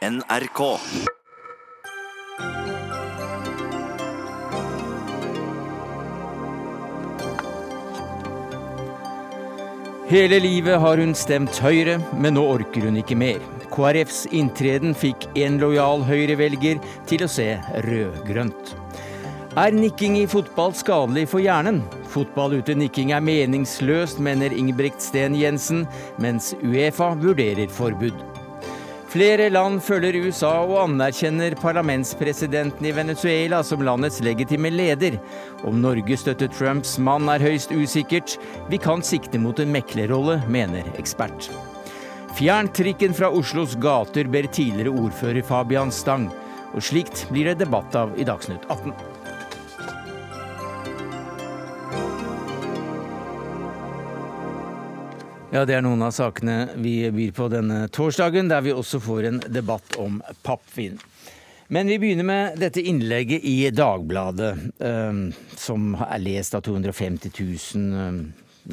NRK. Hele livet har hun stemt Høyre, men nå orker hun ikke mer. KrFs inntreden fikk en lojal Høyre-velger til å se rød-grønt. Er nikking i fotball skadelig for hjernen? Fotball uten nikking er meningsløst, mener Ingebrigt Sten Jensen, mens Uefa vurderer forbud. Flere land følger USA og anerkjenner parlamentspresidenten i Venezuela som landets legitime leder. Om Norge støtter Trumps mann er høyst usikkert. Vi kan sikte mot en meklerrolle, mener ekspert. Fjern trikken fra Oslos gater, ber tidligere ordfører Fabian Stang. Og slikt blir det debatt av i Dagsnytt 18. Ja, Det er noen av sakene vi byr på denne torsdagen, der vi også får en debatt om pappvin. Men vi begynner med dette innlegget i Dagbladet, eh, som er lest av 250 000 eh,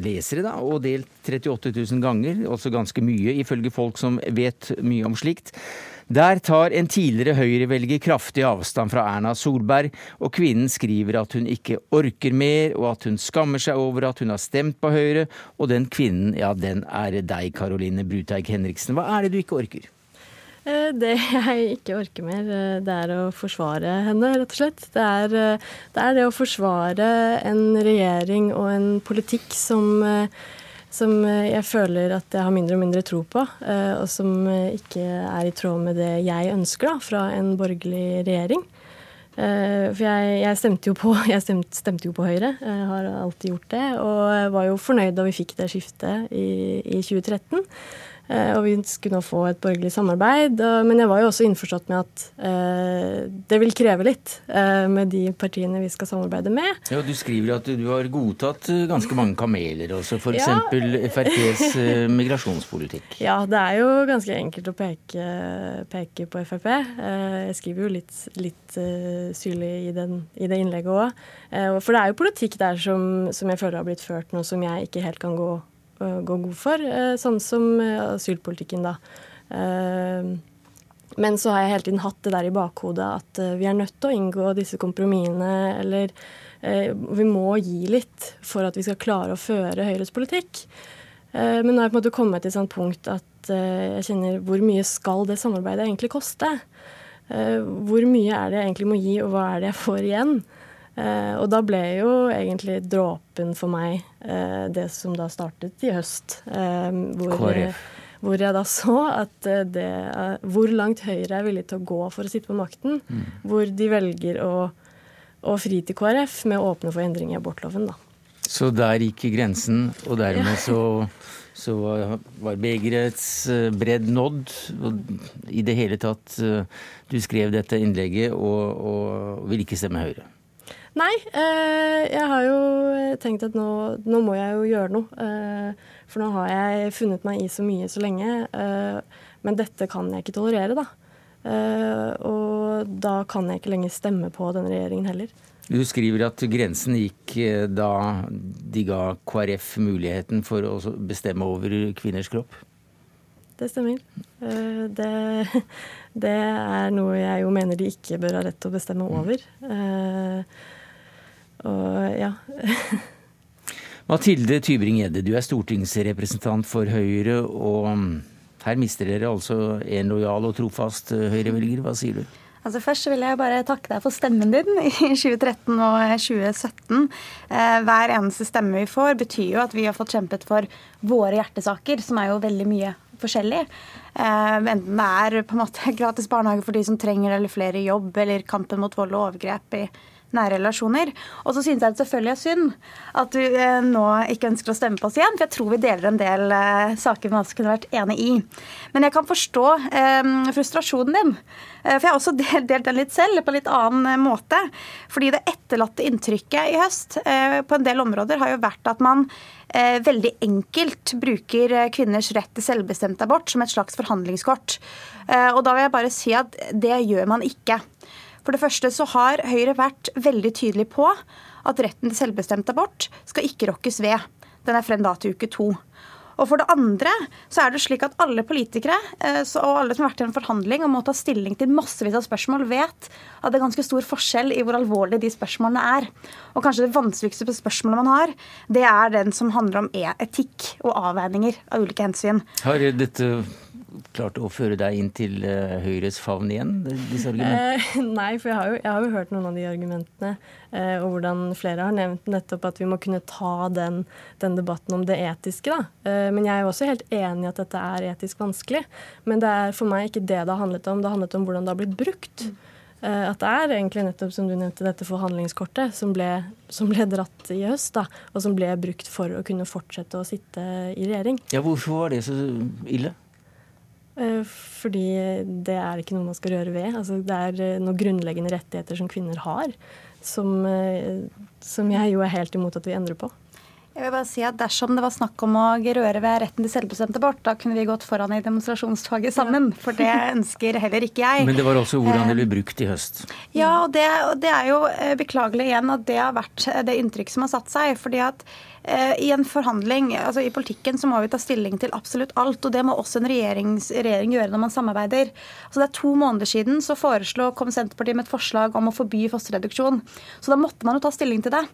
lesere, da, og delt 38 000 ganger. Også ganske mye, ifølge folk som vet mye om slikt. Der tar en tidligere Høyre-velger kraftig avstand fra Erna Solberg, og kvinnen skriver at hun ikke orker mer, og at hun skammer seg over at hun har stemt på Høyre, og den kvinnen, ja, den er deg, Karoline Bruteig Henriksen. Hva er det du ikke orker? Eh, det jeg ikke orker mer, eh, det er å forsvare henne, rett og slett. Det er eh, det, er det å forsvare en regjering og en politikk som som eh, jeg føler at jeg har mindre og mindre tro på, eh, og som eh, ikke er i tråd med det jeg ønsker da, fra en borgerlig regjering. For jeg, jeg stemte jo på, jeg stemte, stemte jo på Høyre, jeg har alltid gjort det. Og var jo fornøyd da vi fikk det skiftet i, i 2013. Eh, og vi skulle nå få et borgerlig samarbeid. Men jeg var jo også innforstått med at eh, det vil kreve litt eh, med de partiene vi skal samarbeide med. Ja, Du skriver at du har godtatt ganske mange kameler, også f.eks. Ja. FrPs migrasjonspolitikk. Ja, det er jo ganske enkelt å peke, peke på Frp. Jeg skriver jo litt, litt syrlig i, den, i det innlegget òg. For det er jo politikk der som, som jeg føler har blitt ført nå, som jeg ikke helt kan gå gå god for, eh, sånn som eh, asylpolitikken, da. Eh, men så har jeg hele tiden hatt det der i bakhodet at vi er nødt til å inngå disse kompromissene, eller vi må gi litt for at vi skal klare å føre Høyres politikk. Men nå har jeg på en måte kommet til et sånt punkt at jeg kjenner hvor mye skal det samarbeidet egentlig koste? Hvor mye er det jeg egentlig må gi, og hva er det jeg får igjen? Eh, og da ble jo egentlig dråpen for meg eh, det som da startet i høst. Eh, hvor, hvor, jeg da så at det Hvor langt Høyre er villig til å gå for å sitte på makten. Mm. Hvor de velger å, å fri til KrF med å åpne for endring i abortloven, da. Så der gikk grensen, og dermed så, så var begerets bredd nådd. I det hele tatt Du skrev dette innlegget og, og vil ikke stemme Høyre. Nei, eh, jeg har jo tenkt at nå, nå, må jeg jo gjøre noe. Eh, for nå har jeg funnet meg i så mye så lenge. Eh, men dette kan jeg ikke tolerere, da. Og da kan jeg ikke lenger stemme på denne regjeringen heller. Du skriver at grensen gikk da de ga KrF muligheten for å bestemme over kvinners kropp? Det stemmer. Det, det er noe jeg jo mener de ikke bør ha rett til å bestemme over. Mm. Og ja. Mathilde Tybring-Gjedde, du er stortingsrepresentant for Høyre. og um, her mister dere altså en lojal og trofast uh, Høyre-velger. Hva sier du? Altså Først vil jeg bare takke deg for stemmen din i 2013 og 2017. Eh, hver eneste stemme vi får, betyr jo at vi har fått kjempet for våre hjertesaker, som er jo veldig mye forskjellig. Eh, enten det er på en måte gratis barnehage for de som trenger det, eller flere i jobb, eller kampen mot vold og overgrep i nære relasjoner. Og så synes jeg det selvfølgelig er synd at du eh, nå ikke ønsker å stemme på oss igjen, for jeg tror vi deler en del eh, saker vi også kunne vært enig i. Men jeg kan forstå eh, frustrasjonen din. For jeg har også delt, den litt selv, på en litt annen måte. Fordi det etterlatte inntrykket i høst på en del områder har jo vært at man veldig enkelt bruker kvinners rett til selvbestemt abort som et slags forhandlingskort. Og da vil jeg bare si at det gjør man ikke. For det første så har Høyre vært veldig tydelig på at retten til selvbestemt abort skal ikke rokkes ved. Den er frem da til uke to. Og for det andre så er det slik at alle politikere eh, og alle som har vært i en forhandling og må ta stilling til massevis av spørsmål, vet at det er ganske stor forskjell i hvor alvorlige de spørsmålene er. Og kanskje det vanskeligste spørsmålet man har, det er den som handler om etikk og avveininger av ulike hensyn. Har dette klart å føre deg inn til uh, Høyres favn igjen? disse argumentene? Eh, nei, for jeg har, jo, jeg har, jo, hørt noen av de argumentene. Eh, og hvordan flere har nevnt nettopp at vi må kunne ta den, den debatten om det etiske. da. Eh, men jeg er jo også helt enig i at dette er etisk vanskelig. Men det er for meg ikke det det har handlet om. Det har handlet om hvordan det har blitt brukt. Eh, at det er egentlig nettopp som du nevnte, dette forhandlingskortet som ble, som ble dratt i høst, da, og som ble brukt for å kunne fortsette å sitte i regjering. Ja, Hvorfor var det så ille? Eh, fordi det er ikke noe man skal røre ved. Altså, det er eh, noen grunnleggende rettigheter som kvinner har, som, eh, som jeg jo er helt imot at vi endrer på. Jeg vil bare si at Dersom det var snakk om å røre ved retten til selvbestemt abort, da kunne vi gått foran i demonstrasjonstoget sammen. For det ønsker heller ikke jeg. Men det var også hvordan det ble brukt i høst. Ja, og det, og det er jo beklagelig igjen at det har vært det inntrykk som har satt seg. fordi at Eh, I en forhandling, altså i politikken, så må vi ta stilling til absolutt alt. Og det må også en regjering gjøre når man samarbeider. Altså det er To måneder siden så foreslo, kom Senterpartiet med et forslag om å forby fosterreduksjon. Så da måtte man jo ta stilling til det.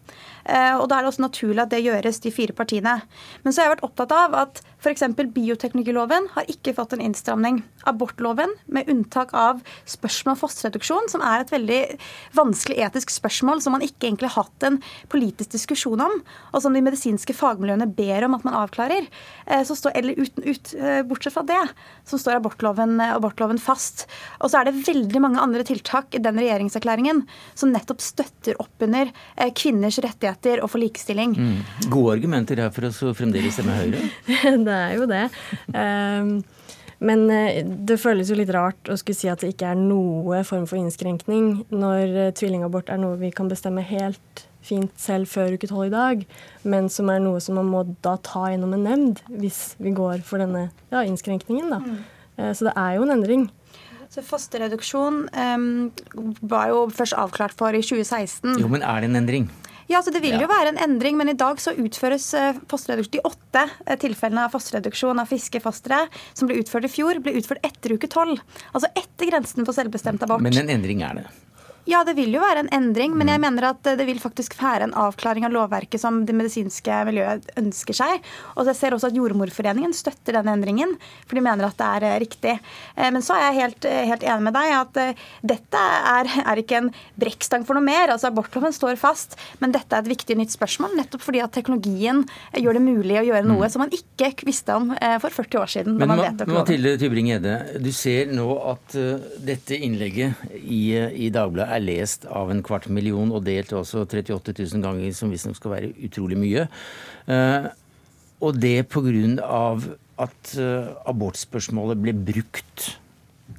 Eh, og da er det også naturlig at det gjøres, de fire partiene. Men så har jeg vært opptatt av at f.eks. bioteknologiloven har ikke fått en innstramning. Abortloven, med unntak av spørsmål om fosterreduksjon, som er et veldig vanskelig etisk spørsmål som man ikke egentlig har hatt en politisk diskusjon om, og som de medisinske fagmiljøene ber om at man avklarer, eh, så står, eller uten, ut, eh, bortsett fra det, så står abortloven, eh, abortloven fast. Og så er det veldig mange andre tiltak i den regjeringserklæringen som nettopp støtter opp under kvinners rettigheter og for likestilling. Mm. Gode argumenter her for å fremdeles stemme Høyre? det er jo det. Um, men det føles jo litt rart å skulle si at det ikke er noe form for innskrenkning, når tvillingabort er noe vi kan bestemme helt fint selv før uke tolv i dag, men som er noe som man må da ta gjennom en nemnd hvis vi går for denne ja, innskrenkningen. Da. Mm. Eh, så det er jo en endring. Så Fosterreduksjon um, var jo først avklart for i 2016. Jo, men er det en endring? Ja, så Det vil jo være en endring, men i dag så utføres eh, fosterreduksjon De åtte eh, tilfellene av fosterreduksjon av friske fostre som ble utført i fjor, ble utført etter uke tolv. Altså etter grensen for selvbestemt abort. Men en endring er det? Ja, det vil jo være en endring, men jeg mm. mener at det vil faktisk være en avklaring av lovverket som det medisinske miljøet ønsker seg. Og jeg ser også at Jordmorforeningen støtter den endringen, for de mener at det er eh, riktig. Eh, men så er jeg helt, eh, helt enig med deg at dette er, er ikke en brekkstang for noe mer. Altså Abortloven står fast, men dette er et viktig nytt spørsmål, nettopp fordi at teknologien gjør det mulig å gjøre noe mm. som man ikke visste om for 40 år siden. Men Mathilde Tybring-Gjedde, du ser nå at dette innlegget i, i Dagbladet er lest av en kvart million og delt også 38 000 ganger, som visstnok skal være utrolig mye. Eh, og det pga. at eh, abortspørsmålet ble brukt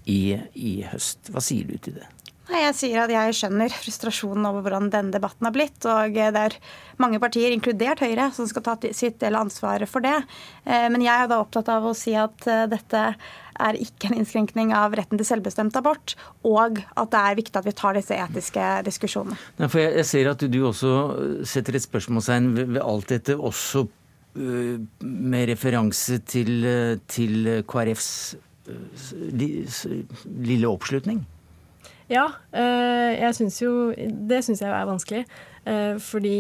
i, i høst. Hva sier du til det? Jeg sier at jeg skjønner frustrasjonen over hvordan denne debatten har blitt. Og det er mange partier, inkludert Høyre, som skal ta sitt del av ansvaret for det. Eh, men jeg er da opptatt av å si at dette er ikke en innskrenkning av retten til selvbestemt abort, og at det er viktig at vi tar disse etiske diskusjonene. Nei, for jeg, jeg, ser at du også setter et spørsmålstegn ved, ved alt dette, også uh, med referanse til, øh, til KrFs uh, lille oppslutning. Ja, jeg syns jo Det syns jeg er vanskelig. Fordi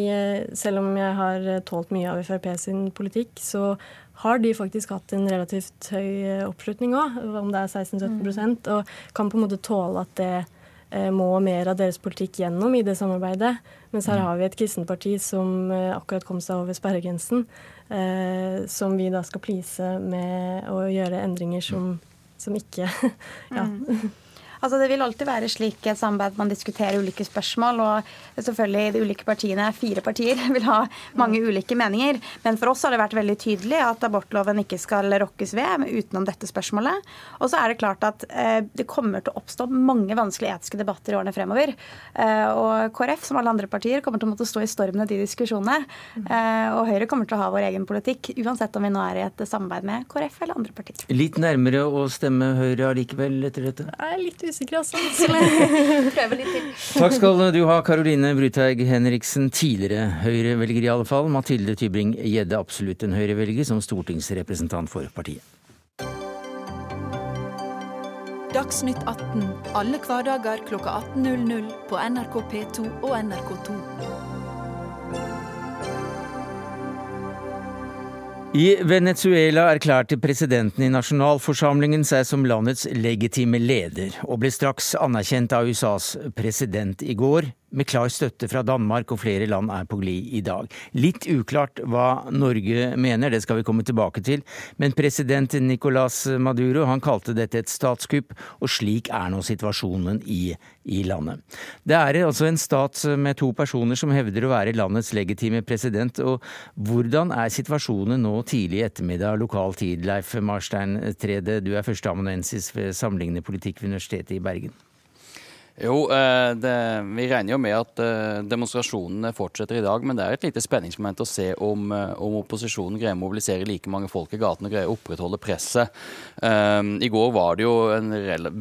selv om jeg har tålt mye av Frp sin politikk, så har de faktisk hatt en relativt høy eh, oppslutning òg, om det er 16-17 mm. og kan på en måte tåle at det eh, må mer av deres politikk gjennom i det samarbeidet. Mens her mm. har vi et kristent parti som eh, akkurat kom seg over sperregrensen, eh, som vi da skal please med å gjøre endringer som, som ikke Ja. Mm. Altså, det vil alltid være slik et samarbeid man diskuterer ulike spørsmål. Og selvfølgelig de ulike partiene, fire partier, vil ha mange ulike meninger. Men for oss har det vært veldig tydelig at abortloven ikke skal rokkes ved utenom dette spørsmålet. Og så er det klart at eh, det kommer til å oppstå mange vanskelige etiske debatter i årene fremover. Eh, og KrF, som alle andre partier, kommer til å måtte stå i stormene de diskusjonene. Eh, og Høyre kommer til å ha vår egen politikk, uansett om vi nå er i et samarbeid med KrF eller andre partier. Litt nærmere å stemme Høyre allikevel etter dette? Jeg er litt usikker usikker også. Prøve litt til. Takk skal du ha, Karoline Bruteig-Henriksen tidligere Høyre-velger i alle fall. Mathilde Tybring-Gjedde, absolutt en Høyre-velger, som stortingsrepresentant for partiet. Dagsnytt 18 alle hverdager klokka 18.00 på NRK P2 og NRK2. I Venezuela erklærte presidenten i nasjonalforsamlingen seg som landets legitime leder, og ble straks anerkjent av USAs president i går, med klar støtte fra Danmark, og flere land er på glid i dag. Litt uklart hva Norge mener, det skal vi komme tilbake til, men president Nicolas Maduro han kalte dette et statskupp, og slik er nå situasjonen i, i landet. Det er altså en stat med to personer som hevder å være landets legitime president, og hvordan er situasjonen nå tidlig i ettermiddag lokal tid? Leif Marstein Trede, du er førsteamanuensis ved Sammenlignende politikk ved Universitetet i Bergen. Jo, eh, det, vi regner jo med at eh, demonstrasjonene fortsetter i dag. Men det er et lite spenningsmoment å se om, eh, om opposisjonen greier å mobilisere like mange folk i gatene og greier å opprettholde presset. I går var det jo en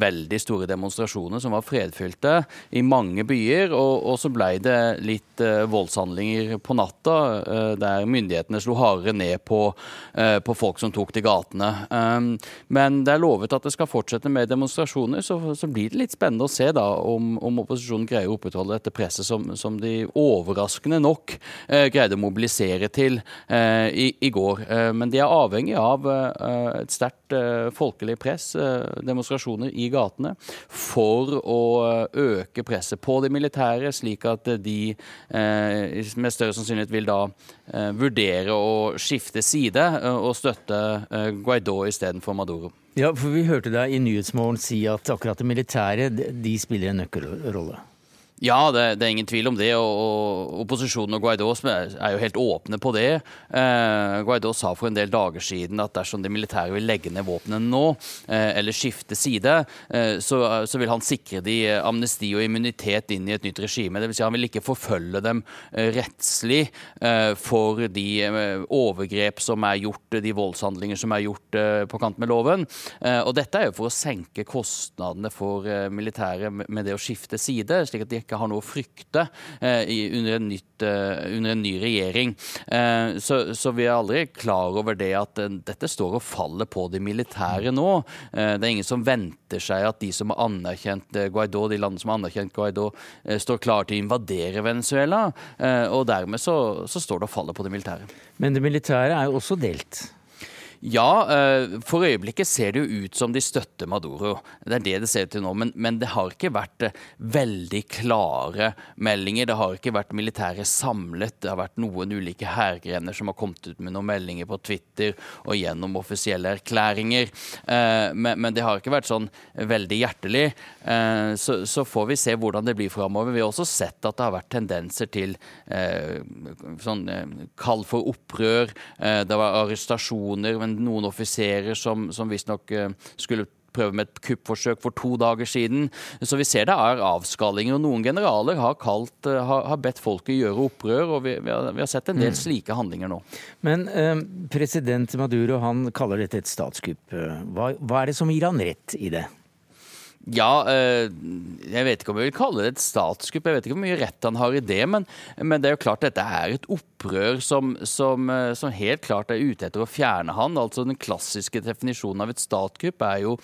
veldig store demonstrasjoner som var fredfylte i mange byer. Og, og så ble det litt voldshandlinger på natta, der myndighetene slo hardere ned på, på folk som tok til gatene. Men det er lovet at det skal fortsette med demonstrasjoner, så, så blir det litt spennende å se da om, om, opposisjonen greier å opprettholde dette presset som, som de overraskende nok eh, greide å mobilisere til eh, i, i, går. Eh, men de er avhengig av eh, et sterkt eh, folkelig press, eh, demonstrasjoner i gatene, for å øke presset på de militære, slik at de med større sannsynlighet vil da vurdere å skifte side og støtte Guaidó istedenfor Maduro. Ja, for vi hørte deg i Nyhetsmorgen si at akkurat det militære de spiller en nøkkelrolle. Ja, det, det, er ingen tvil om det. og, og Opposisjonen og Guaidó er jo helt åpne på det. Eh, Guaidó sa for en del dager siden at dersom de militære vil legge ned våpnene nå, eh, eller skifte side, eh, så, så, vil han sikre de amnesti og immunitet inn i et nytt regime. Dvs. Si han vil ikke forfølge dem eh, rettslig eh, for de eh, overgrep som er gjort, de voldshandlinger som er gjort på kant med loven. og dette er jo for å senke kostnadene for militæret med det å skifte side. slik at de ikke har noe å frykte eh, under, en nytt, eh, under, en ny regjering. Eh, så, så, vi er aldri klar over det at dette står og faller på de militære nå. det er ingen som venter seg at de som har anerkjent Guaidó, de landene som har anerkjent Guaidó, står klar til å invadere Venezuela. og dermed så, så står det og faller på det militære. Men det militære er jo også delt. Ja, eh, for øyeblikket ser det jo ut som de støtter Maduro. Det er det det ser ut til nå. Men, men det har ikke vært eh, veldig klare meldinger. Det har ikke vært militære samlet. Det har vært noen ulike hærgrener som har kommet ut med noen meldinger på Twitter og gjennom offisielle erklæringer. Eh, men, men det har ikke vært sånn veldig hjertelig. Så, så får vi se hvordan det blir framover. Vi har også sett at det har vært tendenser til sånn kall for opprør. Det var arrestasjoner. men noen offiserer som, som visstnok eh, skulle prøve med et kuppforsøk for to dager siden. Så vi ser det er avskallinger. og Noen generaler har, kalt, eh, har, har bedt folket gjøre opprør, og vi, vi, har, vi, har, sett en del mm. slike handlinger nå. Men eh, president Maduro han kaller dette et statskupp. Hva, hva er det som gir han rett i det? Ja, eh, jeg vet ikke om jeg vil kalle det et statskupp. Jeg vet ikke hvor mye rett han har i det. Men, men det er jo klart dette er et opprør som, som, eh, som, helt klart er ute etter å fjerne han. Altså Den klassiske definisjonen av et statskupp er jo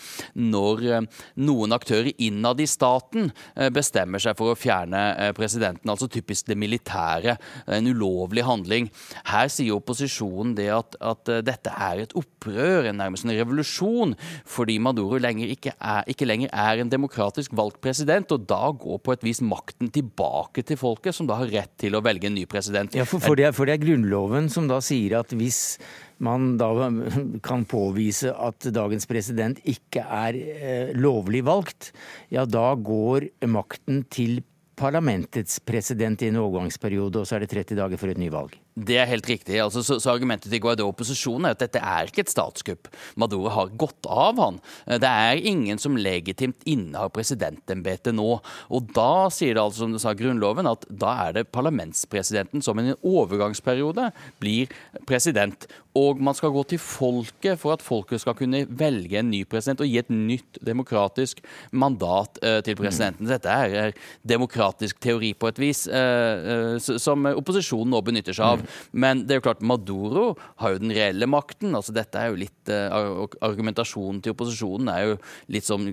når eh, noen aktører innad i staten bestemmer seg for å fjerne presidenten. Altså typisk det militære. En ulovlig handling. Her sier opposisjonen det at, at dette er et opprør, nærmest en revolusjon, fordi Maduro lenger ikke, er, ikke lenger er er en demokratisk valgt president, og da går på et vis makten tilbake til folket, som da har rett til å velge en ny president. Ja, for, for, det, er, for det er Grunnloven som da sier at hvis man da kan påvise at dagens president ikke er eh, lovlig valgt, ja da går makten til parlamentets president i en overgangsperiode, og så er det 30 dager for et nyvalg. Det er helt riktig. Altså, så, så, Argumentet til Guaidó opposisjonen er at dette er ikke et statskupp. Maduro har gått av han. Det er ingen som legitimt innehar presidentembetet nå. Og Da sier det altså, som du sa Grunnloven, at da er det parlamentspresidenten som i en overgangsperiode blir president. Og man skal gå til folket for at folket skal kunne velge en ny president og gi et nytt demokratisk mandat uh, til presidenten. Dette er, er, demokratisk teori på et vis, uh, uh, som opposisjonen nå benytter seg av. Men det er jo klart, Maduro har jo den reelle makten. altså Dette er jo litt uh, Argumentasjonen til opposisjonen er jo litt sånn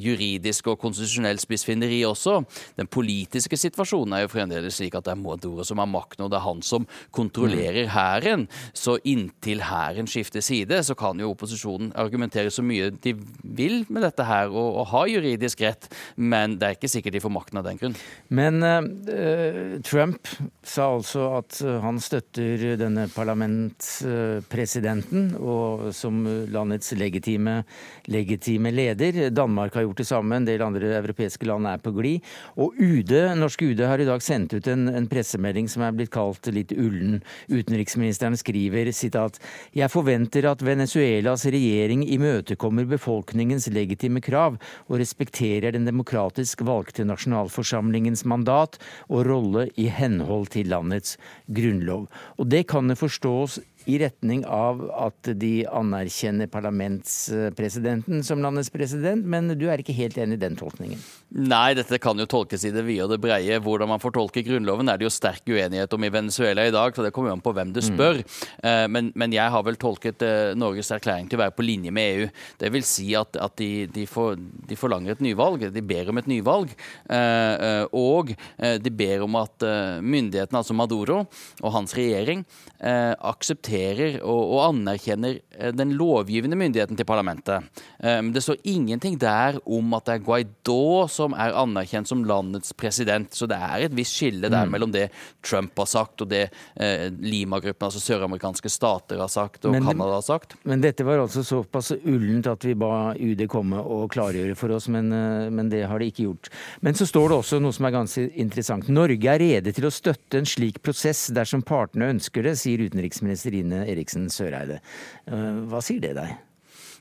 juridisk og konstitusjonell spissfinneri også. Den politiske situasjonen er jo fremdeles slik at det er Maduro som har makten, og det er han som kontrollerer hæren. Så inntil hæren skifter side, så kan jo opposisjonen argumentere så mye de vil med dette her, og, og ha juridisk rett, men det er ikke sikkert de får makten av den grunn. Men uh, Trump sa altså at han støtter denne parlamentspresidenten og som landets legitime, legitime, leder. Danmark har gjort det samme, en del andre europeiske land er på glid. Og UD, norske UD har i dag sendt ut en, en pressemelding som er blitt kalt litt ullen. Utenriksministeren skriver sitat Jeg forventer at Venezuelas regjering imøtekommer befolkningens legitime krav og respekterer den demokratisk valgte nasjonalforsamlingens mandat og rolle i henhold til landets grunnlov. Og det kan forstås i retning av at de anerkjenner parlamentspresidenten som landets president, men du er ikke helt enig i den tolkningen? Nei, dette kan jo tolkes i det vide og det breie. Hvordan man fortolker Grunnloven er det jo sterk uenighet om i Venezuela i dag, så det kommer jo an på hvem du spør. Mm. Men, men, jeg har vel tolket eh, Norges erklæring til å være på linje med EU. Det vil si at, at de, de, for, de, forlanger et nyvalg, de ber om et nyvalg. Eh, og de ber om at myndighetene, altså Maduro og hans regjering, aksepterer og, og, anerkjenner eh, den lovgivende myndigheten til parlamentet. Um, det står ingenting der om at det er Guaidó som er anerkjent som landets president. Så det er et visst skille der mm. mellom det Trump har sagt og det uh, Lima-gruppen, altså søramerikanske stater, har sagt og Canada har sagt. Men dette var altså såpass ullent at vi ba UD komme og klargjøre for oss, men, uh, men det har de ikke gjort. Men så står det også noe som er ganske interessant. Norge er rede til å støtte en slik prosess dersom partene ønsker det, sier utenriksminister Ine Eriksen Søreide. Eh, hva sier det deg?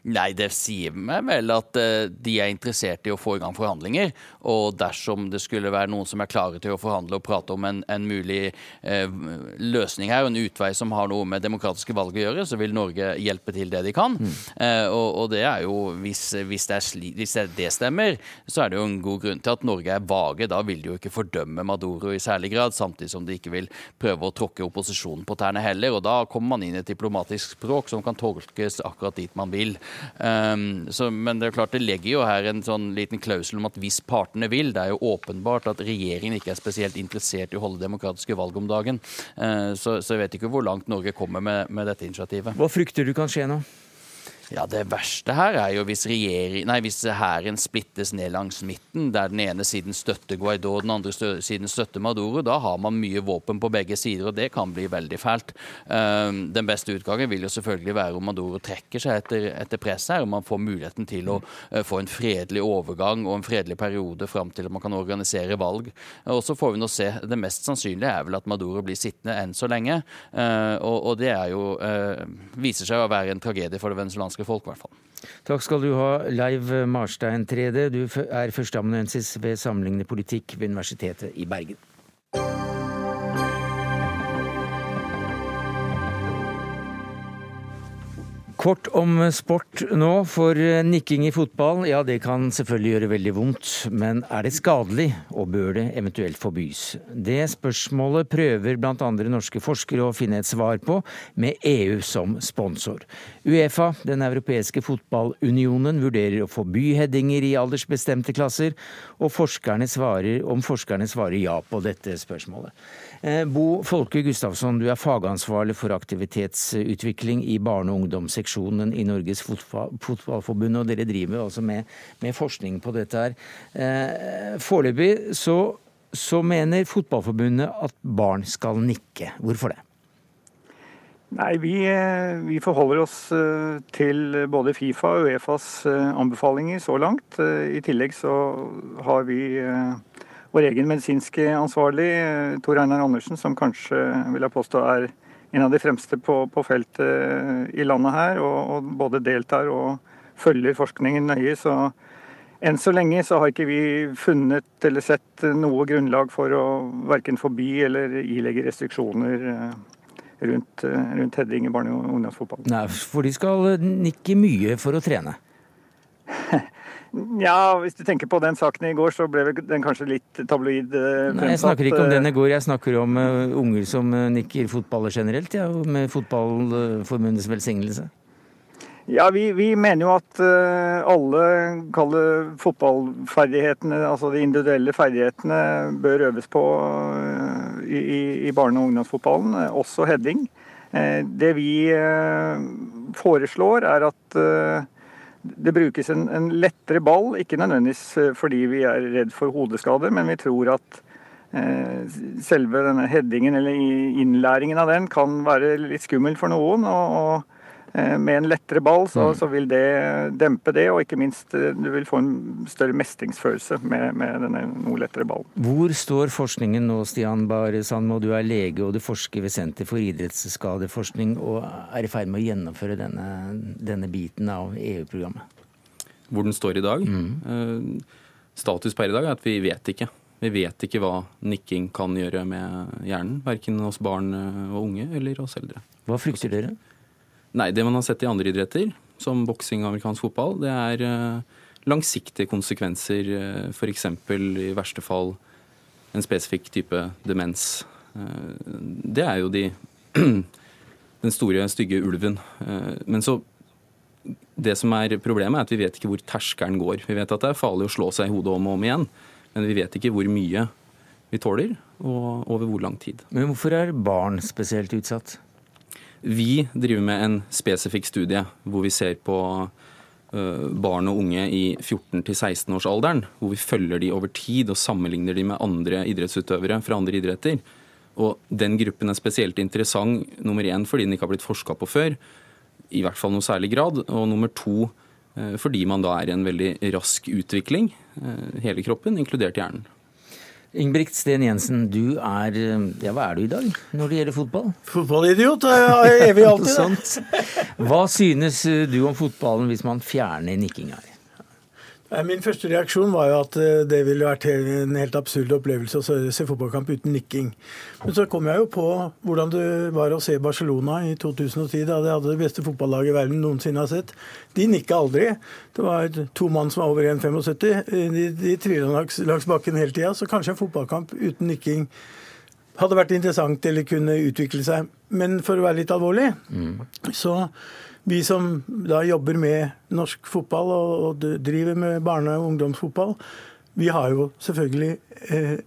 Nei, det sier meg vel at uh, de er interessert i å få i gang forhandlinger. Og dersom det skulle være noen som er klare til å forhandle og prate om en, en mulig uh, løsning her, og en utvei som har noe med demokratiske valg å gjøre, så vil Norge hjelpe til det de kan. Mm. Uh, og, og, det er jo, hvis, hvis, det sli, hvis, det stemmer, så er det jo en god grunn til at Norge er vage. Da vil de jo ikke fordømme Maduro i særlig grad, samtidig som de ikke vil prøve å tråkke opposisjonen på tærne heller. Og da kommer man inn i et diplomatisk språk som kan tolkes akkurat dit man vil. Um, så, men det er klart det legger jo her en sånn liten klausul om at hvis partene vil Det er jo åpenbart at regjeringen ikke er spesielt interessert i å holde demokratiske valg om dagen. Uh, så, så, jeg vet ikke hvor langt Norge kommer med, med dette initiativet. Hva frykter du kan skje nå? Ja, Det verste her er jo hvis, hvis hæren splittes ned langs midten, der den ene siden støtter Guaidó og den andre siden støtter Maduro. Da har man mye våpen på begge sider, og det kan bli veldig fælt. Um, den beste utgangen vil jo selvfølgelig være om Maduro trekker seg etter, etter presset her, og man får muligheten til å uh, få en fredelig overgang og en fredelig periode fram til at man kan organisere valg. Og så får vi nå se. Det mest sannsynlige er vel at Maduro blir sittende enn så lenge, uh, og, og, det er jo, uh, viser seg å være en tragedie for det venezuelanske norske folk, i hvert fall. Takk skal du ha, Leiv Marstein Trede. Du er førsteamanuensis ved Sammenlignende politikk ved Universitetet i Bergen. Kort om sport nå, for nikking i fotball, ja det kan selvfølgelig gjøre veldig vondt. Men er det skadelig, og bør det eventuelt forbys? Det spørsmålet prøver bl.a. norske forskere å finne et svar på, med EU som sponsor. Uefa, den europeiske fotballunionen, vurderer å forby headinger i aldersbestemte klasser, og forskerne svarer, om forskerne svarer ja på dette spørsmålet. Eh, Bo Folke Gustavsson, du er fagansvarlig for aktivitetsutvikling i barne- og ungdomsseksjonen i Norges Fotballforbund, og dere driver altså med, med forskning på dette her. Eh, foreløpig så, så mener Fotballforbundet at barn skal nikke. Hvorfor det? Nei, vi, eh, vi, forholder oss til både Fifa og Uefas anbefalinger så langt. I tillegg så har vi vår egen medisinske ansvarlig, Tor Einar Andersen, som kanskje vil jeg påstå er en av de fremste på, på feltet i landet her, og, og, både deltar og følger forskningen nøye. Så enn så lenge så har ikke vi funnet eller sett noe grunnlag for å verken forby eller ilegge restriksjoner rundt, rundt heading i barne- og ungdomsfotballen. Nei, for de skal nikke mye for å trene. Ja, hvis du tenker på den saken i går, så ble den kanskje litt tabloid fremsatt. Nei, jeg snakker ikke om den i går, jeg snakker om uh, unger som uh, nikker fotballer generelt, ja, med Fotballforbundets velsignelse. Ja, vi, vi, mener jo at alle kaller fotballferdighetene, altså de individuelle ferdighetene, bør øves på i, i, barne- og ungdomsfotballen, også heading. det vi foreslår, er at det brukes en, en, lettere ball, ikke nødvendigvis eh, fordi vi er redd for hodeskade, men vi tror at eh, selve denne headingen eller innlæringen av den kan være litt skummel for noen. og, og med en lettere ball så, mm. så, vil det dempe det, og ikke minst eh, du vil få en større mestringsfølelse med, med denne noe lettere ballen. Hvor står forskningen nå, Stian Bare Sandmo? Du er lege og du forsker ved Senter for idrettsskadeforskning og er i ferd med å gjennomføre denne, denne biten av EU-programmet. Hvor den står i dag? Mm. Eh, status per i dag er at vi vet ikke. Vi vet ikke hva nikking kan gjøre med hjernen, verken hos barn og unge eller hos eldre. Hva frykter dere? Nei, det man har sett i andre idretter, som boksing og amerikansk fotball, det er uh, langsiktige konsekvenser. Uh, F.eks. i verste fall en spesifikk type demens. Uh, det er jo de den store, stygge ulven. Men så Det som er problemet, er at vi vet ikke hvor terskelen går. Vi vet at det er farlig å slå seg i hodet om og om igjen, men vi vet ikke hvor mye vi tåler, og over hvor lang tid. Men hvorfor er barn spesielt utsatt? Vi driver med en spesifikk studie hvor vi ser på øh, barn og unge i 14-16-årsalderen, hvor vi følger de over tid og sammenligner de med andre idrettsutøvere fra andre idretter. Og Den gruppen er spesielt interessant nummer én fordi den ikke har blitt forska på før, i hvert fall noe særlig grad, og nummer to øh, fordi man da er i en veldig rask utvikling, øh, hele kroppen, inkludert hjernen. Ingebrigt Sten Jensen, du er Ja, hva er du i dag når det gjelder fotball? Fotballidiot er evig alltid. Hva synes du om fotballen hvis man fjerner nikkinga? Min første reaksjon var jo at eh, det ville vært en helt absurd opplevelse å se fotballkamp uten nikking. Men så kom jeg jo på hvordan det var å se Barcelona i 2010, da de hadde det beste fotballaget i verden noensinne har sett. De nikka aldri. Det var to mann som var over 1,75. De, de trilla langs, langs bakken hele tida. Så kanskje en fotballkamp uten nikking hadde vært interessant eller kunne utvikle seg. Men for å være litt alvorlig, mm. så vi som da jobber med norsk fotball og, driver med barne- og ungdomsfotball, vi har jo selvfølgelig eh,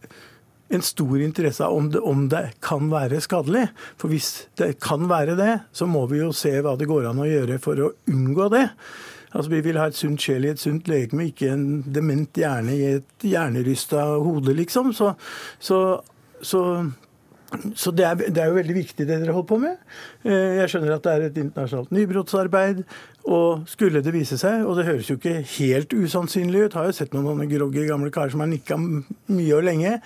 en stor interesse av om det, om det, kan være skadelig. For hvis det kan være det, så må vi jo se hva det går an å gjøre for å unngå det. Altså Vi vil ha et sunt sjel i et sunt legeme, ikke en dement hjerne i et hjernerysta hode, liksom. Så, så, så så det er, det er, jo veldig viktig det dere holder på med. Eh, jeg skjønner at det er et internasjonalt nybrottsarbeid. Og skulle det vise seg, og det høres jo ikke helt usannsynlig ut, har jo sett noen groggy gamle karer som har nikka mye og lenge.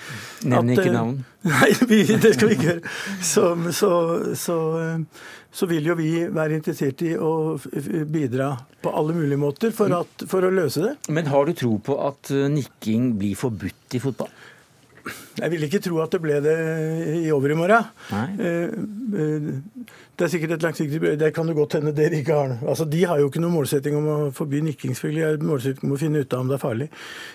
Nevn ikke eh, navn. Nei, det skal vi ikke gjøre. Så, så, så, så, vil jo vi være interessert i å bidra på alle mulige måter for, at, for å løse det. Men har du tro på at eh, nikking blir forbudt i fotball? Jeg vil ikke tro at det ble det i overmorgen. Eh, eh, det er sikkert et langsiktig Det kan det godt hende dere ikke har. Altså, De har jo ikke noen målsetting om å forby nikking, selvfølgelig. har målsetting om å finne ut av om det er farlig.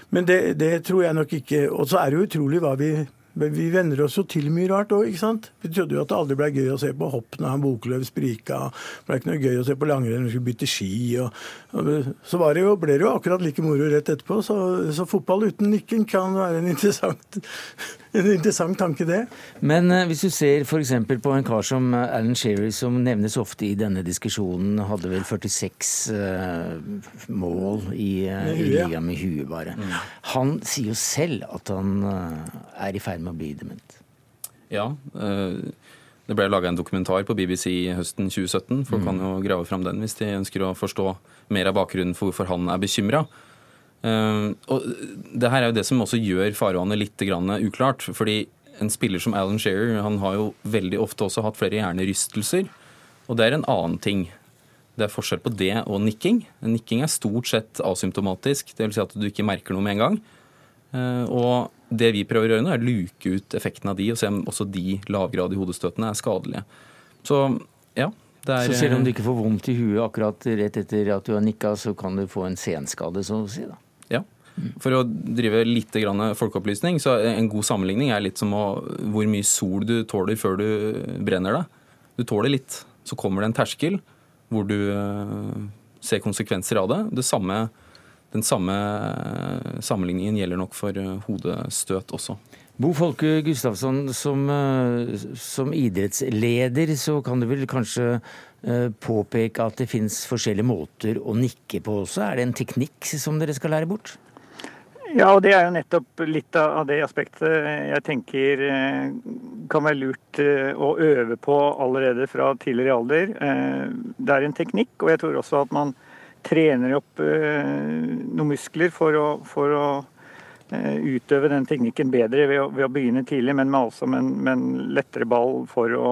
Men det, det tror jeg nok ikke. Og så er det jo utrolig hva vi men vi venner oss jo til mye rart òg, ikke sant. Vi trodde jo at det aldri ble gøy å se på hopp når han Boklöv sprika. Det ble ikke noe gøy å se på langrenn vi skulle bytte ski. Og, og, så det jo, ble det jo akkurat like moro rett etterpå. Så, så fotball uten nikking kan være en interessant, en interessant tanke, det. Men uh, hvis du ser f.eks. på en kar som eh, Alan Sherry, som nevnes ofte i denne diskusjonen, hadde vel 46 uh, eh, mål i, uh, i ligaen med huet, bare. Mm. Han sier jo selv at han er i ferd med å bli dement? Ja. Eh, det ble laga en dokumentar på BBC høsten 2017. Folk mm. kan jo grave fram den hvis de ønsker å forstå mer av bakgrunnen for hvorfor han er bekymra. Uh, og det her er jo det som også gjør farvannet litt uklart. fordi en spiller som Alan Shearer han har jo veldig ofte også hatt flere hjernerystelser. Og det er en annen ting. Det er forskjell på det og nikking. Nikking er stort sett asymptomatisk, dvs. Si at du ikke merker noe med en gang. Uh, og det vi prøver å gjøre nå, er å luke ut effekten av de, og se om også de lavgradige hodestøtene er skadelige. Så ja, er, så selv om du ikke får vondt i huet akkurat rett etter at du har nikka, så kan du få en senskade, så å si? da? Ja. For å drive litt folkeopplysning, så en god sammenligning er litt som å, hvor mye sol du tåler før du brenner deg. Du tåler litt. Så kommer det en terskel hvor du uh, ser konsekvenser av det. det samme, den samme sammenligningen gjelder nok for uh, hodestøt også. Bo Folke Gustavsson, som, eh, som, idrettsleder så kan du vel kanskje eh, påpeke at det finnes forskjellige måter å nikke på også. Er det en teknikk som dere skal lære bort? Ja, og det er jo nettopp litt av det aspektet jeg tenker eh, kan være lurt å øve på allerede fra tidligere alder. Det er en teknikk, og jeg tror også at man trener opp noen muskler for å, for å Eh, utøve den teknikken bedre ved å, ved å begynne tidlig, men med, altså med, en, en lettere ball for å,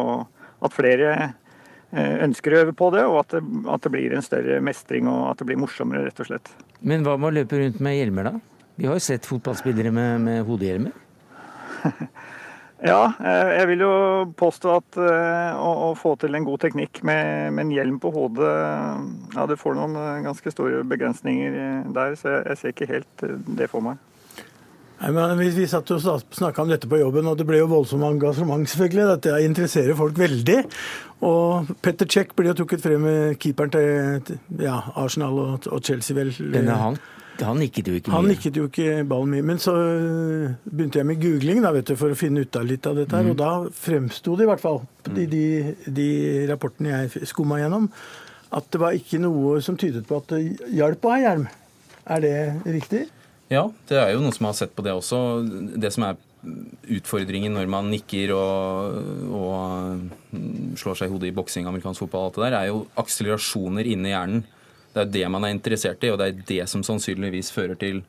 at flere eh, ønsker å øve på det, og at det, at det, blir en større mestring og at det blir morsommere, rett og slett. Men hva med å løpe rundt med hjelmer, da? Vi har jo sett fotballspillere med, med hodehjelmer. ja, eh, jeg vil jo påstå at å, å, få til en god teknikk med, med, en hjelm på hodet Ja, du får noen ganske store begrensninger der, så jeg, jeg ser ikke helt det for meg. Nei, men vi, vi satt og snakka om dette på jobben, og det ble jo voldsomt engasjement, selvfølgelig. Dette interesserer folk veldig. Og Petter Cech blir jo trukket frem med keeperen til ja, Arsenal og, og Chelsea, vel. Denne han? Han nikket jo ikke mye. Han nikket jo ikke ballen mye. Men så øh, begynte jeg med googling da, vet du, for å finne ut av litt av dette. her, mm. Og da fremsto det i hvert fall, i de, de rapportene jeg skumma gjennom, at det var ikke noe som tydet på at det hjalp å ha hjelm. Er det riktig? Ja, det er jo noen som har sett på det også. Det som er utfordringen når man nikker og, og slår seg i hodet i boksing, amerikansk fotball, alt det der, er jo akselerasjoner inni hjernen. Det er det man er interessert i, og det er det som sannsynligvis fører til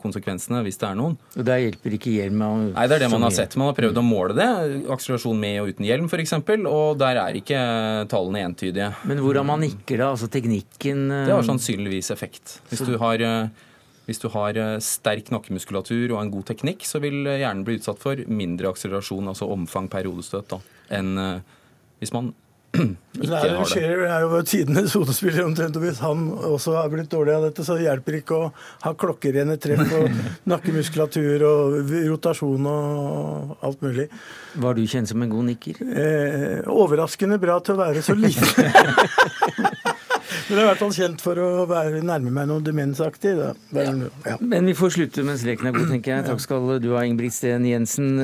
konsekvensene, hvis det er noen. Og Der hjelper ikke hjelm? Nei, det er det man har sett. Man har prøvd å måle det. Akselerasjon med og uten hjelm f.eks. Og der er ikke tallene entydige. Men hvordan man nikker da? Altså teknikken Det har sannsynligvis effekt. Hvis du har eh, hvis du har eh, sterk nakkemuskulatur og en god teknikk, så vil eh, hjernen bli utsatt for mindre akselerasjon, altså omfang per hodestøt, da, enn eh, hvis man ikke har det. Scherer er jo tidenes hodespiller omtrent, og hvis han også har blitt dårlig av dette, så hjelper det ikke å ha klokkerene treff og nakkemuskulatur og rotasjon og alt mulig. Var du kjent som en god nikker? Eh, overraskende bra til å være så liten. Men jeg er i hvert fall kjent for å være nærme meg noe demensaktig. Da. Ja. Men vi får slutte mens leken er god, tenker jeg. Takk skal du ha, Ingebrigt Steen Jensen.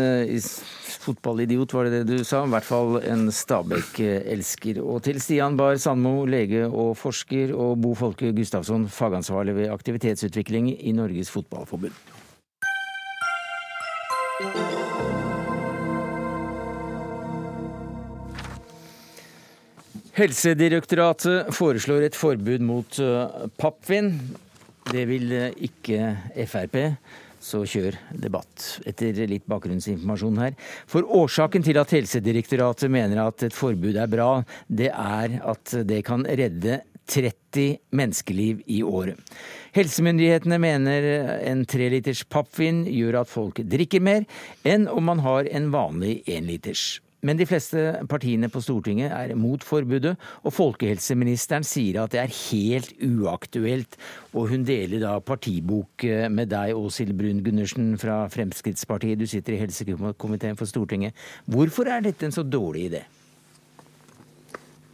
Eh, fotballidiot, var det det du sa? I hvert fall en Stabæk-elsker. Og til Stian Bar Sandmo, lege og forsker, og Bo Folke Gustavsson, fagansvarlig ved aktivitetsutvikling i Norges Fotballforbund. Helsedirektoratet foreslår et forbud mot uh, pappvin. Det vil uh, ikke Frp. Så kjør debatt, etter litt bakgrunnsinformasjon her. For årsaken til at Helsedirektoratet mener at et forbud er bra, det er at det kan redde 30 menneskeliv i året. Helsemyndighetene mener en treliters pappvin gjør at folk drikker mer enn om man har en vanlig énliters. Men de fleste partiene på Stortinget er mot forbudet, og folkehelseministeren sier at det er helt uaktuelt. Og hun deler da partibok med deg, Åshild Brun Gundersen fra Fremskrittspartiet. Du sitter i helsekomiteen for Stortinget. Hvorfor er dette en så dårlig idé?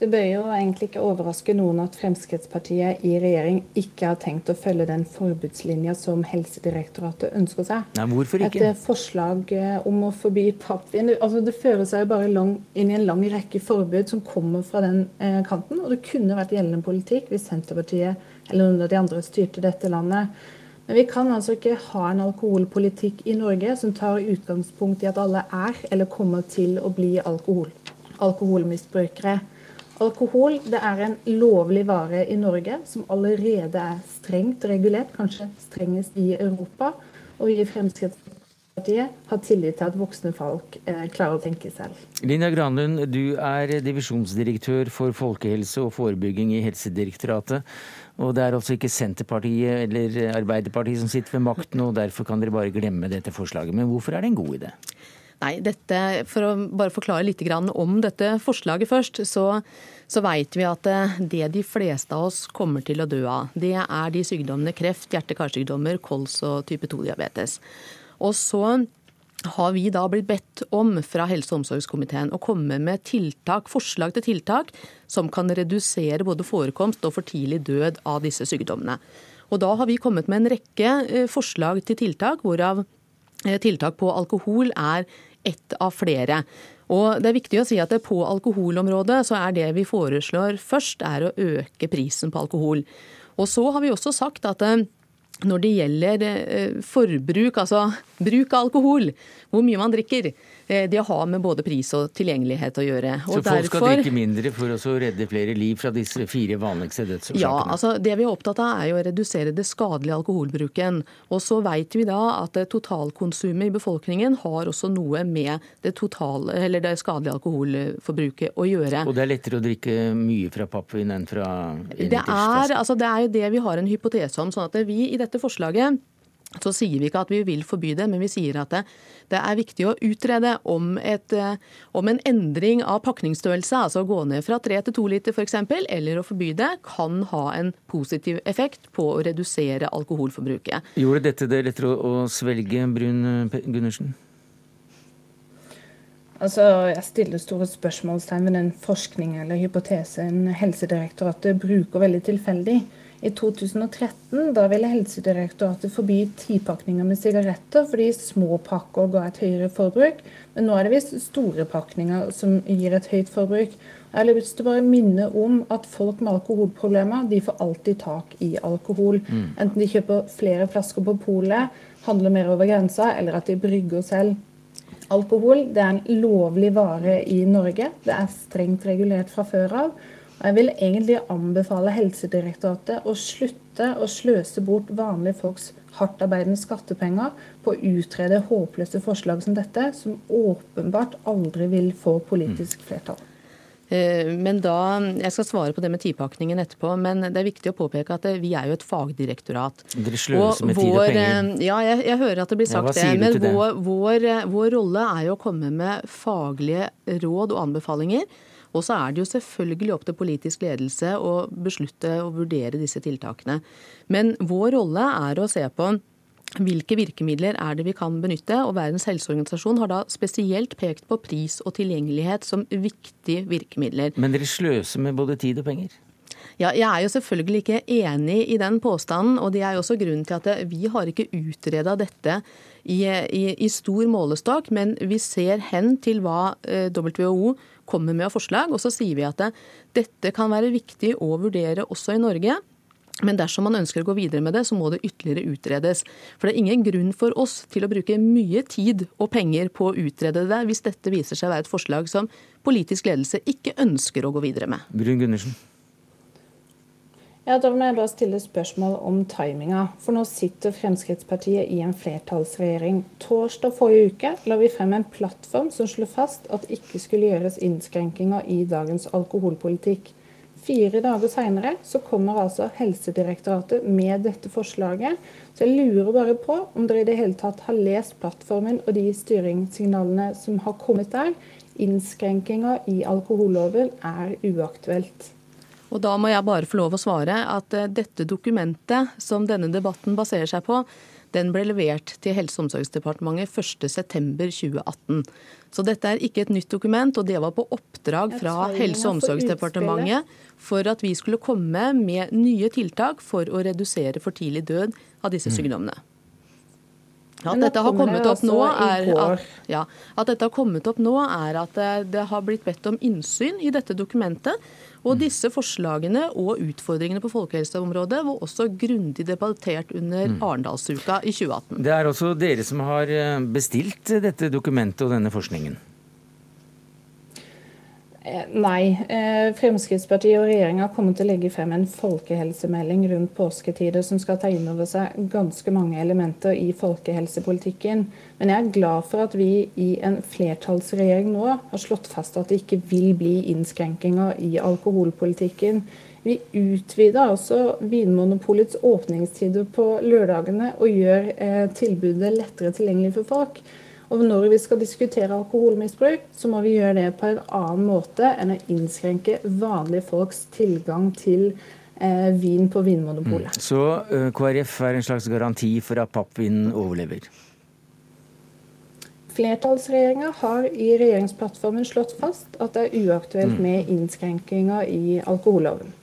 Det bør jo egentlig ikke overraske noen at Fremskrittspartiet i regjering ikke har tenkt å følge den forbudslinja som Helsedirektoratet ønsker seg. Nei, hvorfor ikke? Et eh, forslag eh, om å forby pappvin altså Det fører seg bare lang, inn i en lang rekke forbud som kommer fra den eh, kanten. Og det kunne vært gjeldende politikk hvis Senterpartiet eller noen av de andre styrte dette landet. Men vi kan altså ikke ha en alkoholpolitikk i Norge som tar utgangspunkt i at alle er eller kommer til å bli alkohol, alkoholmisbrukere. Alkohol det er en lovlig vare i Norge som allerede er strengt regulert, kanskje strengest i Europa. Og vi i Fremskrittspartiet har tillit til at voksne folk eh, klarer å tenke selv. Linja Granlund, du er divisjonsdirektør for folkehelse og forebygging i Helsedirektoratet. Og det er altså ikke Senterpartiet eller Arbeiderpartiet som sitter ved makten, og derfor kan dere bare glemme dette forslaget. Men hvorfor er det en god idé? Nei, dette, For å bare forklare litt om dette forslaget først, så, så vet vi at det de fleste av oss kommer til å dø av, det er de sykdommene kreft, hjerte-karsykdommer, kols og type 2-diabetes. Og så har vi da blitt bedt om fra helse- og omsorgskomiteen å komme med tiltak, forslag til tiltak som kan redusere både forekomst og for tidlig død av disse sykdommene. Og Da har vi kommet med en rekke eh, forslag til tiltak, hvorav eh, tiltak på alkohol er ett av flere. Og det er viktig å si at På alkoholområdet så er det vi foreslår først, er å øke prisen på alkohol. Og så har vi også sagt at eh, når det gjelder eh, forbruk, altså bruk av alkohol, hvor mye man drikker, det har med både pris og tilgjengelighet å gjøre. Og så folk derfor, skal drikke mindre for å redde flere liv fra disse fire vanligste dødsårsakene? Ja, altså det vi er opptatt av er jo å redusere det skadelige alkoholbruken. Og så vet vi da at totalkonsumet i befolkningen har også noe med det, totale, eller det skadelige alkoholforbruket å gjøre. Og det er lettere å drikke mye fra pappvin enn fra det er, altså det er jo det vi har en hypotese om. sånn at vi i dette forslaget så sier vi ikke at vi vil forby det, men vi sier at det, det er viktig å utrede om, et, eh, om, en endring av pakningsstørrelse, altså å gå ned fra tre til to liter f.eks., eller å forby det, kan ha en positiv effekt på å redusere alkoholforbruket. Gjorde dette det lettere å, å svelge, Brun Gundersen? Altså, Jeg stiller store spørsmålstegn ved den forskning eller hypotesen Helsedirektoratet bruker veldig tilfeldig. I 2013 da ville Helsedirektoratet forby tipakninger med sigaretter fordi små pakker ga et høyere forbruk. Men nå er det visst store pakninger som gir et høyt forbruk. Jeg har lyst til å bare minne om at folk med alkoholproblemer de får alltid tak i alkohol. Mm. Enten de kjøper flere flasker på polet, handler mer over grensa, eller at de brygger selv. Alkohol det er en lovlig vare i Norge. Det er strengt regulert fra før av. Jeg vil egentlig anbefale Helsedirektoratet å slutte å sløse bort vanlige folks hardtarbeidende skattepenger på å utrede håpløse forslag som dette, som åpenbart aldri vil få politisk flertall. Eh, men da, Jeg skal svare på det med tidpakningen etterpå, men det er viktig å påpeke at vi er jo et fagdirektorat. Dere sløser med tid og penger. Ja, jeg, jeg, hører at det blir sagt ja, det. Men vår, vår, vår rolle er jo å komme med faglige råd og anbefalinger og så er det jo selvfølgelig opp til politisk ledelse å beslutte og vurdere disse tiltakene. Men vår rolle er å se på hvilke virkemidler er det vi kan benytte? og Verdens helseorganisasjon har da spesielt pekt på pris og tilgjengelighet som viktige virkemidler. Men dere sløser med både tid og penger? Ja, jeg er jo selvfølgelig ikke enig i den påstanden. og Det er jo også grunnen til at vi har ikke utreda dette i, i, i, stor målestokk, men vi ser hen til hva eh, WHO kommer med forslag. Og så sier vi at det, dette kan være viktig å vurdere også i Norge. Men dersom man ønsker å gå videre med det, så må det ytterligere utredes. For det er ingen grunn for oss til å bruke mye tid og penger på å utrede det, hvis dette viser seg å være et forslag som politisk ledelse ikke ønsker å gå videre med. Brun Gundersen. Ja, Da må jeg bare stille spørsmål om timinga. For nå sitter Fremskrittspartiet i en flertallsregjering. Torsdag forrige uke la vi frem en plattform som slo fast at det ikke skulle gjøres innskrenkinger i dagens alkoholpolitikk. Fire dager seinere så kommer altså Helsedirektoratet med dette forslaget. Så jeg lurer bare på om dere i det hele tatt har lest plattformen og de styringssignalene som har kommet der. Innskrenkinger i alkoholloven er uaktuelt. Og da må jeg bare få lov å svare at eh, dette dokumentet som denne debatten baserer seg på, den ble levert til Helse- og omsorgsdepartementet 1.9.2018. Så dette er ikke et nytt dokument, og det var på oppdrag fra Helse- og omsorgsdepartementet for at vi skulle komme med nye tiltak for å redusere for tidlig død av disse mm. sykdommene. At dette, har kommet opp nå er at, ja, at dette har kommet opp nå, er at eh, det har blitt bedt om innsyn i dette dokumentet. Og disse forslagene og utfordringene på folkehelseområdet var også grundig debattert under mm. Arendalsuka i 2018. Det er også dere som har eh, bestilt dette dokumentet og denne forskningen? Eh, nei. Eh, Fremskrittspartiet og regjeringa kommer til å legge frem en folkehelsemelding rundt påsketider som skal ta inn over seg ganske mange elementer i folkehelsepolitikken. Men jeg er glad for at vi i en flertallsregjering nå har slått fast at det ikke vil bli innskrenkinger i alkoholpolitikken. Vi utvider altså Vinmonopolets åpningstider på lørdagene og gjør eh, tilbudet lettere tilgjengelig for folk. Og når vi skal diskutere alkoholmisbruk, så må vi gjøre det på en annen måte enn å innskrenke vanlige folks tilgang til eh, vin på Vinmonopolet. Mm. Så uh, eh, KrF er en slags garanti for at pappvinen overlever? Flertallsregjeringa har i regjeringsplattformen slått fast at det er uaktuelt mm. med innskrenkinger i alkoholloven.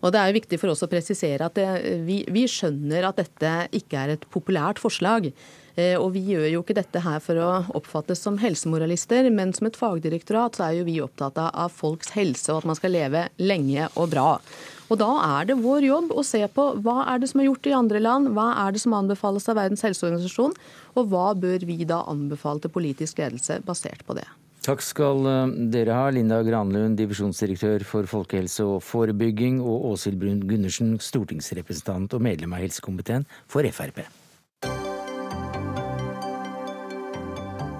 Og Det er jo viktig for oss å presisere at det, vi, vi skjønner at dette ikke er et populært forslag. Eh, og vi gjør jo ikke dette her for å oppfattes som helsemoralister, men som et fagdirektorat så er jo vi opptatt av folks helse og at man skal leve lenge og bra. Og Da er det vår jobb å se på hva er det som er gjort i andre land, hva er det som anbefales av Verdens helseorganisasjon, og hva bør vi da anbefale til politisk ledelse basert på det. Takk skal eh, dere ha, Linda Granlund, divisjonsdirektør for folkehelse og forebygging, og Åshild Brun Gundersen, stortingsrepresentant og medlem av helsekomiteen for Frp.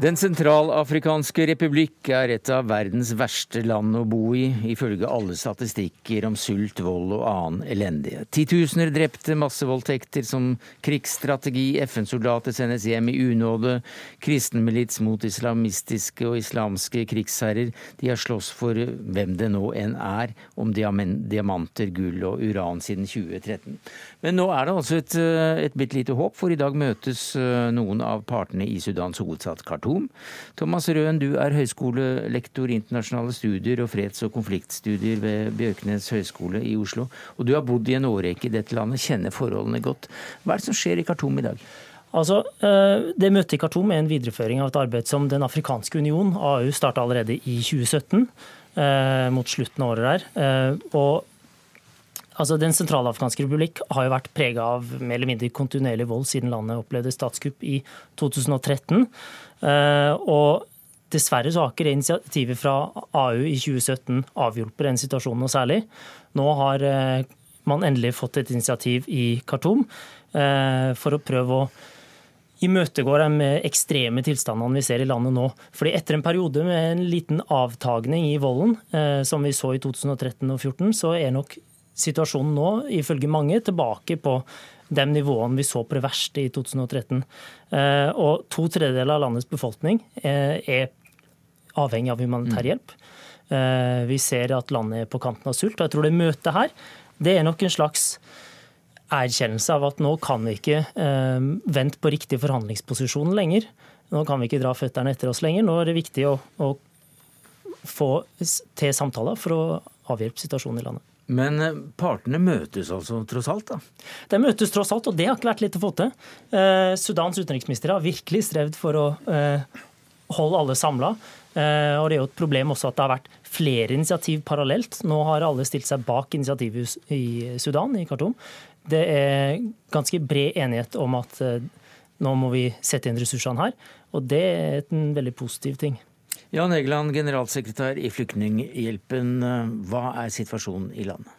Den sentralafrikanske republikk er et av verdens verste land å bo i, ifølge alle statistikker om sult, vold og annen elendighet. Titusener drepte, massevoldtekter som krigsstrategi, FN-soldater sendes hjem i unåde, kristenmilits mot islamistiske og islamske krigsherrer. De har slåss for hvem det nå enn er, om diamanter, gull og uran siden 2013. Men nå er det altså et, et bitte lite håp, for i dag møtes eh, noen av partene i Sudans hovedstad Khartoum. Thomas Røen, du er høyskolelektor i internasjonale studier og freds- og konfliktstudier ved Bjørknes høgskole i Oslo. Og du har bodd i en årrekke i dette landet, kjenner forholdene godt. Hva er det som skjer i Khartoum i dag? Altså, eh, Det møtet i Khartoum er en videreføring av et arbeid som Den afrikanske union, AU, starta allerede i 2017, eh, mot slutten av året der. Eh, og Altså, Den sentralafghanske republikk har jo vært prega av mer eller mindre kontinuerlig vold siden landet opplevde statskupp i 2013. Eh, og dessverre så har ikke initiativet fra AU i 2017 avhjulpet den situasjonen noe særlig. Nå har eh, man endelig fått et initiativ i Khartoum eh, for å prøve å imøtegå de ekstreme tilstandene vi ser i landet nå. Fordi etter en periode med en liten avtagning i volden, som vi så i 2013 og 2014, så er nok situasjonen nå, ifølge mange, tilbake på de nivåene vi så på det verste i 2013. Eh, og to tredjedeler av landets befolkning eh, er avhengig av humanitær mm. hjelp. Eh, vi ser at landet er på kanten av sult. og jeg tror det møtet her det er nok en slags erkjennelse av at nå kan vi ikke vente på riktig forhandlingsposisjon lenger. Nå kan vi ikke dra føttene etter oss lenger. Nå er det viktig å, å få til samtaler for å avhjelpe situasjonen i landet. Men eh, partene møtes altså tross alt, da? De møtes tross alt, og det har ikke vært lett å få til. Eh, Sudans utenriksminister har virkelig strevd for å eh, holde alle samla. Og det er jo et problem også at det har vært flere initiativ parallelt. Nå har alle stilt seg bak initiativet i Sudan, i Khartoum. Det er ganske bred enighet om at nå må vi sette inn ressursene her. Og det er en veldig positiv ting. Jan Egeland, generalsekretær i Flyktninghjelpen. Hva er situasjonen i landet?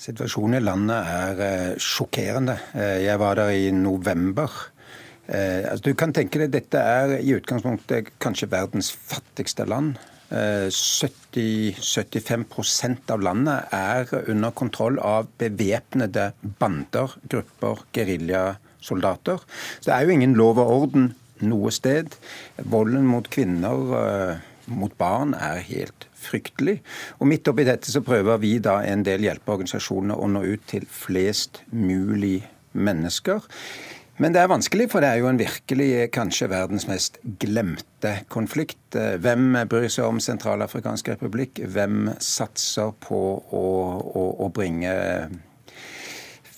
Situasjonen i landet er eh, sjokkerende. Eh, jeg var der i november. Eh, altså, du kan tenke deg Dette er i utgangspunktet kanskje verdens fattigste land. 70-75% av landet er under kontroll av bevæpnede bander, grupper, geriljasoldater. Det er jo ingen lov og orden noe sted. Volden mot kvinner, eh, mot barn, er helt fryktelig. Og midt oppi dette så prøver vi da en del hjelpeorganisasjoner å nå ut til flest mulig mennesker. Men det er vanskelig, for det er jo en virkelig kanskje verdens mest glemte konflikt. Eh, hvem bryr seg om Sentralafrikansk republikk? Hvem satser på å, å, å bringe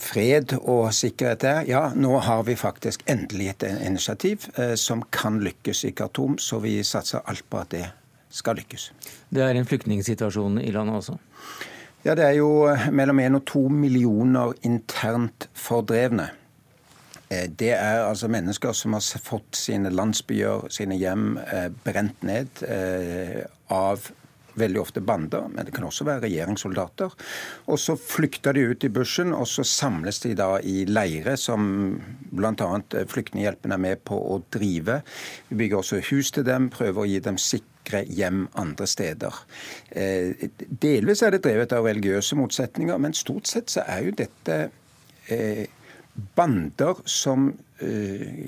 fred og sikkerhet der, ja, nå har vi faktisk endelig et initiativ eh, som kan lykkes i Khartoum, så vi satser alt på at det skal lykkes. Det er en flyktningsituasjon i landet også? Ja, Det er jo mellom én og to millioner internt fordrevne. Eh, det er altså mennesker som har fått sine landsbyer, sine hjem, eh, brent ned eh, av veldig ofte bander, men det kan også være regjeringssoldater. Og så flykter de ut i bushen, og så samles de da i leire som bl.a. Flyktninghjelpen er med på å drive. Vi bygger også hus til dem, prøver å gi dem sikre hjem andre steder. Delvis er det drevet av religiøse motsetninger, men stort sett så er jo dette bander som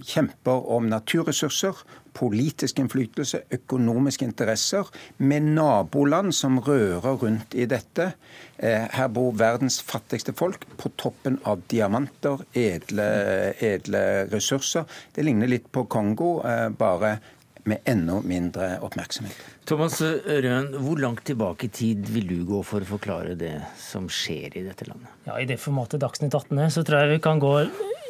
kjemper om naturressurser, politisk innflytelse, økonomiske interesser, med naboland som rører rundt i dette. Uh, her bor verdens fattigste folk på toppen av diamanter, edle, edle ressurser. Det ligner litt på Kongo, uh, bare med enda mindre oppmerksomhet. Thomas Røen, hvor langt tilbake i tid vil du gå for å forklare det som skjer i dette landet? Ja, I det formatet Dagsnytt 18 er, så tror jeg vi kan gå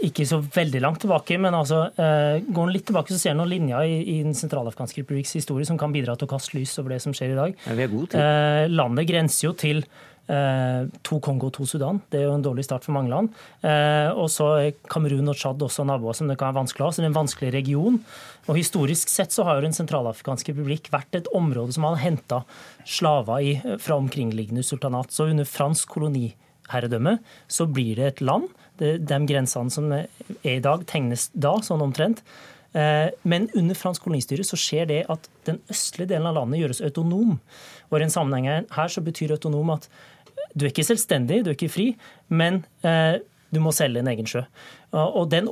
ikke så veldig langt tilbake, men altså, eh, går litt tilbake, så ser en noen linjer i, i Den sentralafghanske republikks historie som kan bidra til å kaste lys over det som skjer i dag. Ja, vi er gode til. Eh, landet grenser jo til to Kongo, to Sudan. Det er jo en dårlig start for mange land. Eh, og så er Kamerun og Tsjad også naboer som det kan være vanskelig å ha. Så det er en vanskelig region. Og historisk sett så har jo Den sentralafrikanske republikk vært et område som har henta slaver i, fra omkringliggende sultanat. Så under fransk koloniherredømme så blir det et land. De grensene som er i dag, tegnes da, sånn omtrent. Eh, men under fransk kolonistyre så skjer det at den østlige delen av landet gjøres autonom. Og i en sammenheng her så betyr autonom at du er ikke selvstendig, du er ikke fri, men eh, du må selge en egen sjø. Og, den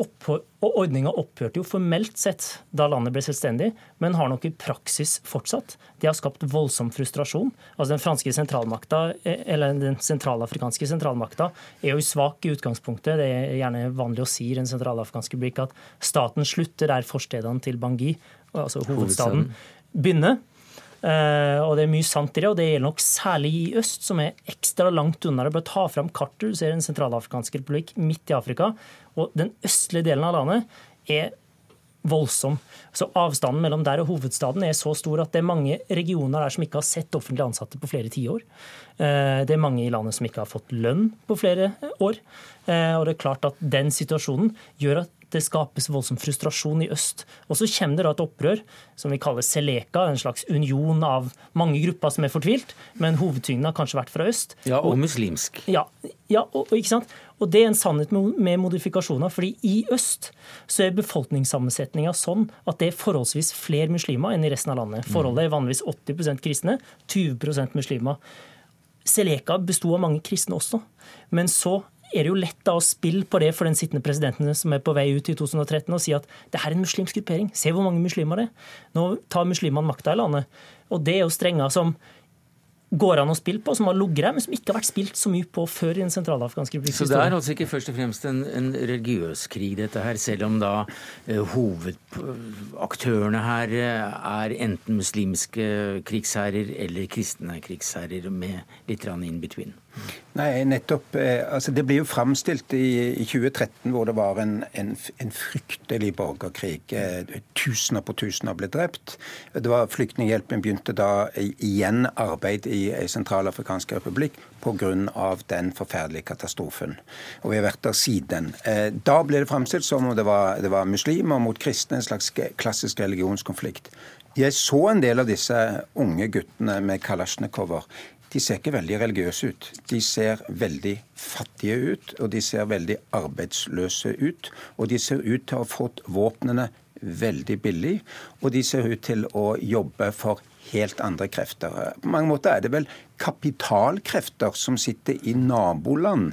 Ordninga opphørte jo formelt sett da landet ble selvstendig, men har nok i praksis fortsatt. Det har skapt voldsom frustrasjon. Altså Den franske sentralmakta, eh, eller den sentralafrikanske sentralmakta er jo svak i utgangspunktet. Det er gjerne vanlig å si i den sentralafrikanske blikk at staten slutter der forstedene til Bangui, altså hovedstaden, begynner. Uh, og Det er mye sant i det, og det gjelder nok særlig i øst, som er ekstra langt unna. Det bør ta fram kartet. Du ser Den sentralafrikanske republikk midt i Afrika. Og den østlige delen av landet er voldsom. Så Avstanden mellom der og hovedstaden er så stor at det er mange regioner der som ikke har sett offentlig ansatte på flere tiår. Uh, det er mange i landet som ikke har fått lønn på flere år. Uh, og det er klart at Den situasjonen gjør at det skapes voldsom frustrasjon i øst. Og så kommer det da et opprør som vi kaller Seleka, en slags union av mange grupper som er fortvilt, men hovedtyngden har kanskje vært fra øst. Ja, og, og muslimsk. Ja, ja og, og, ikke sant? Og det er en sannhet med, med modifikasjoner. fordi i øst så er befolkningssammensetninga sånn at det er forholdsvis flere muslimer enn i resten av landet. Forholdet er vanligvis 80% kristne, 20% muslimer. Seleka besto av mange kristne også. Men så er det jo lett da å spille på det for den sittende presidenten som er på vei ut i 2013 og si at det her er en muslimsk gruppering. Se hvor mange muslimer det er. Nå tar muslimene makta i landet. Og det er jo strenger som går an å spille på, som har ligget der, men som ikke har vært spilt så mye på før i den sentralafrikanske republikk. Så det er altså ikke først og fremst en, en, religiøs krig, dette her, selv om da eh, hovedaktørene her eh, er enten muslimske krigsherrer eller kristne krigsherrer med litt in between? Nei, nettopp. Eh, altså Det blir jo framstilt i, i, 2013 hvor det var en, en, en fryktelig borgerkrig. Eh, tusener på tusener ble drept. Det var Flyktninghjelpen begynte da igjen arbeid i Sentralafrikansk republikk pga. den forferdelige katastrofen. Og vi har vært der siden. Eh, da ble det framstilt som om det var, det var muslimer mot kristne, en slags klassisk religionskonflikt. Jeg så en del av disse unge guttene med kalasjnikover de ser ikke veldig religiøse ut. De ser veldig fattige ut, og de ser veldig arbeidsløse ut. Og de ser ut til å ha fått våpnene veldig billig, og de ser ut til å jobbe for helt andre krefter. På mange måter er det vel kapitalkrefter som sitter i naboland,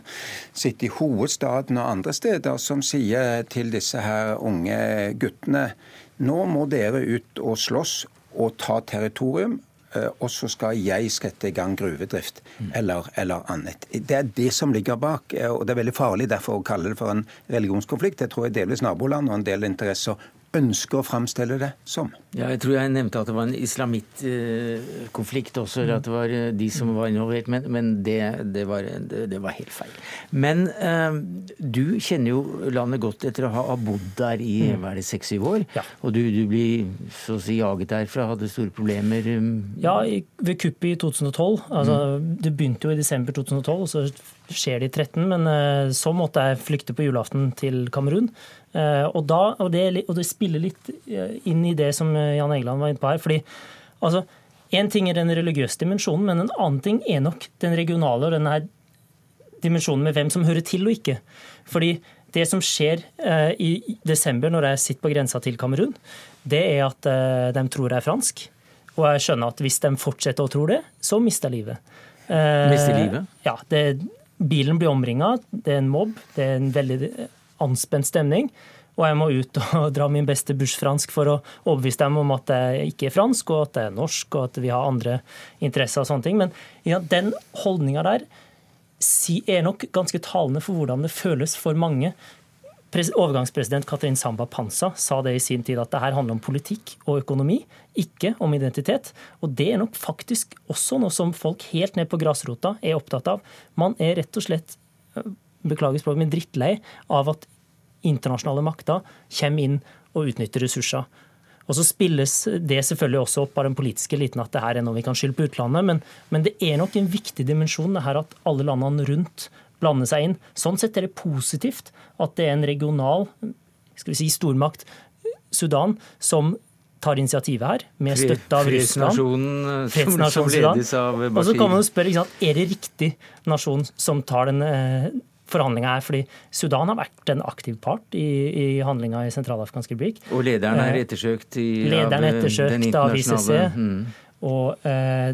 sitter i hovedstaden og andre steder, som sier til disse her unge guttene nå må dere ut og slåss og ta territorium. Eh, og så skal jeg sette i gang gruvedrift eller, eller, annet. Det er det som ligger bak. Eh, og Det er veldig farlig derfor å kalle det for en religionskonflikt. Jeg tror jeg delvis naboland og en del interesser ønsker å framstille det som. Ja, jeg tror jeg nevnte at det var en islamittkonflikt også, eller at det var eh, de som var involvert, men, men det, det, var, det, det, var, helt feil. Men eh, du kjenner jo landet godt etter å ha bodd der i mm. hva er det, seks-syv år. Ja. Og du, du blir så å si jaget derfra, hadde store problemer. Um. Ja, ved kuppet i 2012. Altså, mm. Det begynte jo i desember 2012, og så skjer det i 2013. Men uh, så måtte jeg flykte på julaften til Kamerun. Uh, og, da, og, det, og, det, spiller litt inn i det som Jan Egeland var inne på her. fordi altså, Én ting er den religiøse dimensjonen, men en annen ting er nok den regionale og denne dimensjonen med hvem som hører til og ikke. Fordi det som skjer i desember når jeg sitter på grensa til Kamerun, det er at de tror jeg er fransk. Og jeg skjønner at hvis de fortsetter å tro det, så mister jeg livet. Mister livet? Ja. Det, bilen blir omringa, det er en mobb, det er en veldig anspent stemning. Og jeg må ut og dra min beste bushfransk for å overbevise dem om at jeg ikke er fransk, og at jeg er norsk, og at vi har andre interesser og sånne ting. Men ja, den holdninga der er nok ganske talende for hvordan det føles for mange. Overgangspresident Katrin Samba Panza sa det i sin tid at det her handler om politikk og økonomi, ikke om identitet. Og det er nok faktisk også noe som folk helt ned på grasrota er opptatt av. Man er rett og slett, beklager språket, men drittlei av at internasjonale makter kommer inn og utnytter ressurser. Og så spilles det selvfølgelig også opp av den politiske eliten at det her er noe vi kan skylde på utlandet, men, men, det er nok en viktig dimensjon det her at alle landene rundt blander seg inn. Sånn sett er det positivt at det er en regional skal vi si, stormakt, Sudan, som tar initiativet her, med støtte av Russland. Fredsnasjonen som ledes av Bashir. Og så kan man jo spørre, Er det riktig nasjon som tar den eh, forhandlinga er. fordi Sudan har vært en aktiv part i, i handlinga i Sentralafrikansk republikk. Og lederen er eh, ettersøkt i, lederen er ettersøkt av, ICC. Mm. Og eh,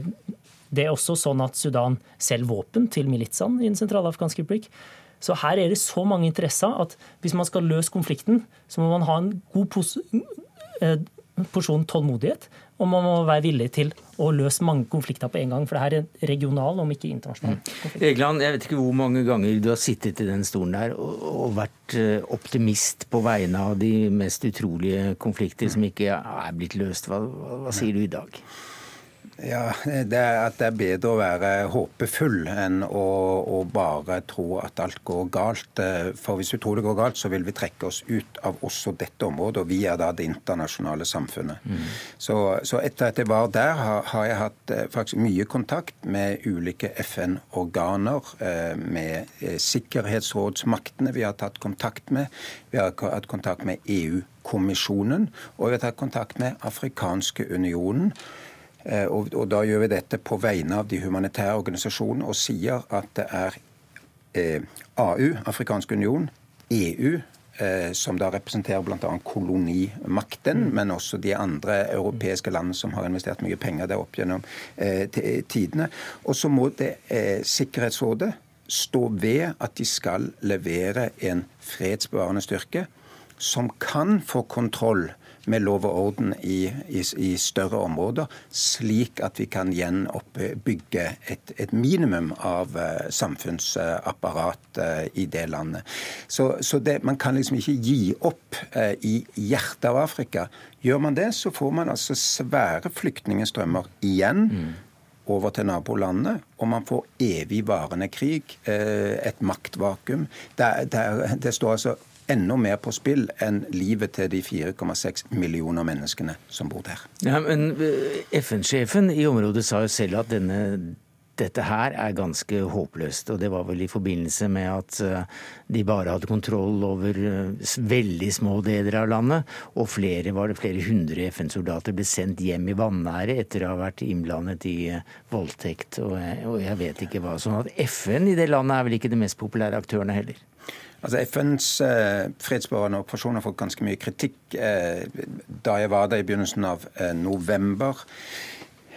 det er også sånn at Sudan selger våpen til militsene i Den sentralafrikanske republikk. Så her er det så mange interesser at hvis man skal løse konflikten, så må man ha en god pos eh, porsjon tålmodighet. Og man må være villig til å løse mange konflikter på en gang. For det her er regional, om ikke internasjonal. Mm. Egeland, jeg vet ikke hvor mange ganger du har sittet i den stolen der og, og vært eh, optimist på vegne av de mest utrolige konflikter som ikke er blitt løst. Hva, hva, hva sier du i dag? Ja, det er at det er bedre å være håpefull enn å, å, bare tro at alt går galt. For hvis vi tror det går galt, så vil vi trekke oss ut av også dette området. Og vi er da det internasjonale samfunnet. Mm. Så, så, etter at jeg var der, har, har jeg hatt eh, faktisk mye kontakt med ulike FN-organer. Eh, med eh, sikkerhetsrådsmaktene vi har tatt kontakt med. Vi har hatt kontakt med EU-kommisjonen. Og vi har tatt kontakt med Afrikanske unionen. Eh, og, og, Da gjør vi dette på vegne av de humanitære organisasjonene og sier at det er eh, AU, Afrikansk union, EU, eh, som da representerer bl.a. kolonimakten, mm. men også de andre europeiske landene som har investert mye penger der opp gjennom eh, tidene. Og så må det eh, Sikkerhetsrådet stå ved at de skal levere en fredsbevarende styrke som kan få kontroll med lov og orden i, i, i, større områder, slik at vi kan gjenoppbygge et, et minimum av uh, samfunnsapparat uh, i det landet. Så, så det, man kan liksom ikke gi opp uh, i hjertet av Afrika. Gjør man det, så får man altså svære flyktningstrømmer igjen. Mm over til nabolandet, og man får evigvarende krig, et maktvakuum. Det, det, det står altså enda mer på spill enn livet til de 4,6 millioner menneskene som bor der. Ja, men eh, FN-sjefen i området sa jo selv at denne, dette her er ganske håpløst. Og det var vel i forbindelse med at eh, de bare hadde kontroll over eh, veldig små deler av landet. Og flere, var det flere hundre FN-soldater ble sendt hjem i vanære etter å ha vært innblandet i voldtekt og, og jeg vet ikke hva. Sånn at FN i det landet er vel ikke de mest populære aktørene heller. Altså FNs eh, fredsbevarende operasjon har fått ganske mye kritikk. Eh, da jeg var der i begynnelsen av eh, november,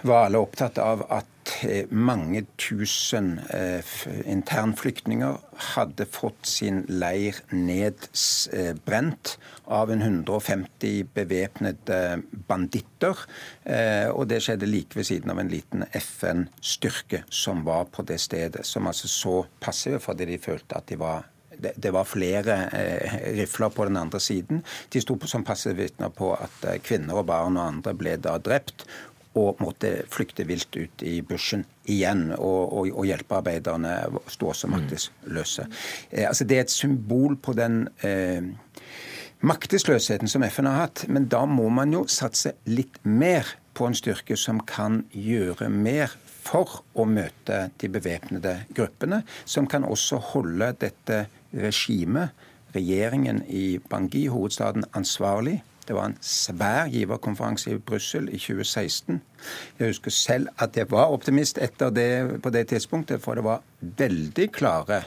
var alle opptatt av at eh, mange tusen eh, internflyktninger hadde fått sin leir nedbrent av en 150 bevæpnede banditter. Eh, og det skjedde like ved siden av en liten FN-styrke som var på det stedet. Som altså så passive fordi de følte at de var det, det var flere eh, rifler på den andre siden. De sto som passive vitner på at eh, kvinner og barn og andre ble da drept og måtte flykte vilt ut i bushen igjen. Og, og, og hjelpearbeiderne sto også maktesløse. Eh, altså det er et symbol på den eh, maktesløsheten som FN har hatt. Men da må man jo satse litt mer på en styrke som kan gjøre mer for å møte de bevæpnede gruppene, som kan også holde dette regimet, regjeringen i Bangui, hovedstaden, ansvarlig. Det var en svær giverkonferanse i Brussel i 2016. Jeg husker selv at jeg var optimist etter det på det tidspunktet, for det var veldig klare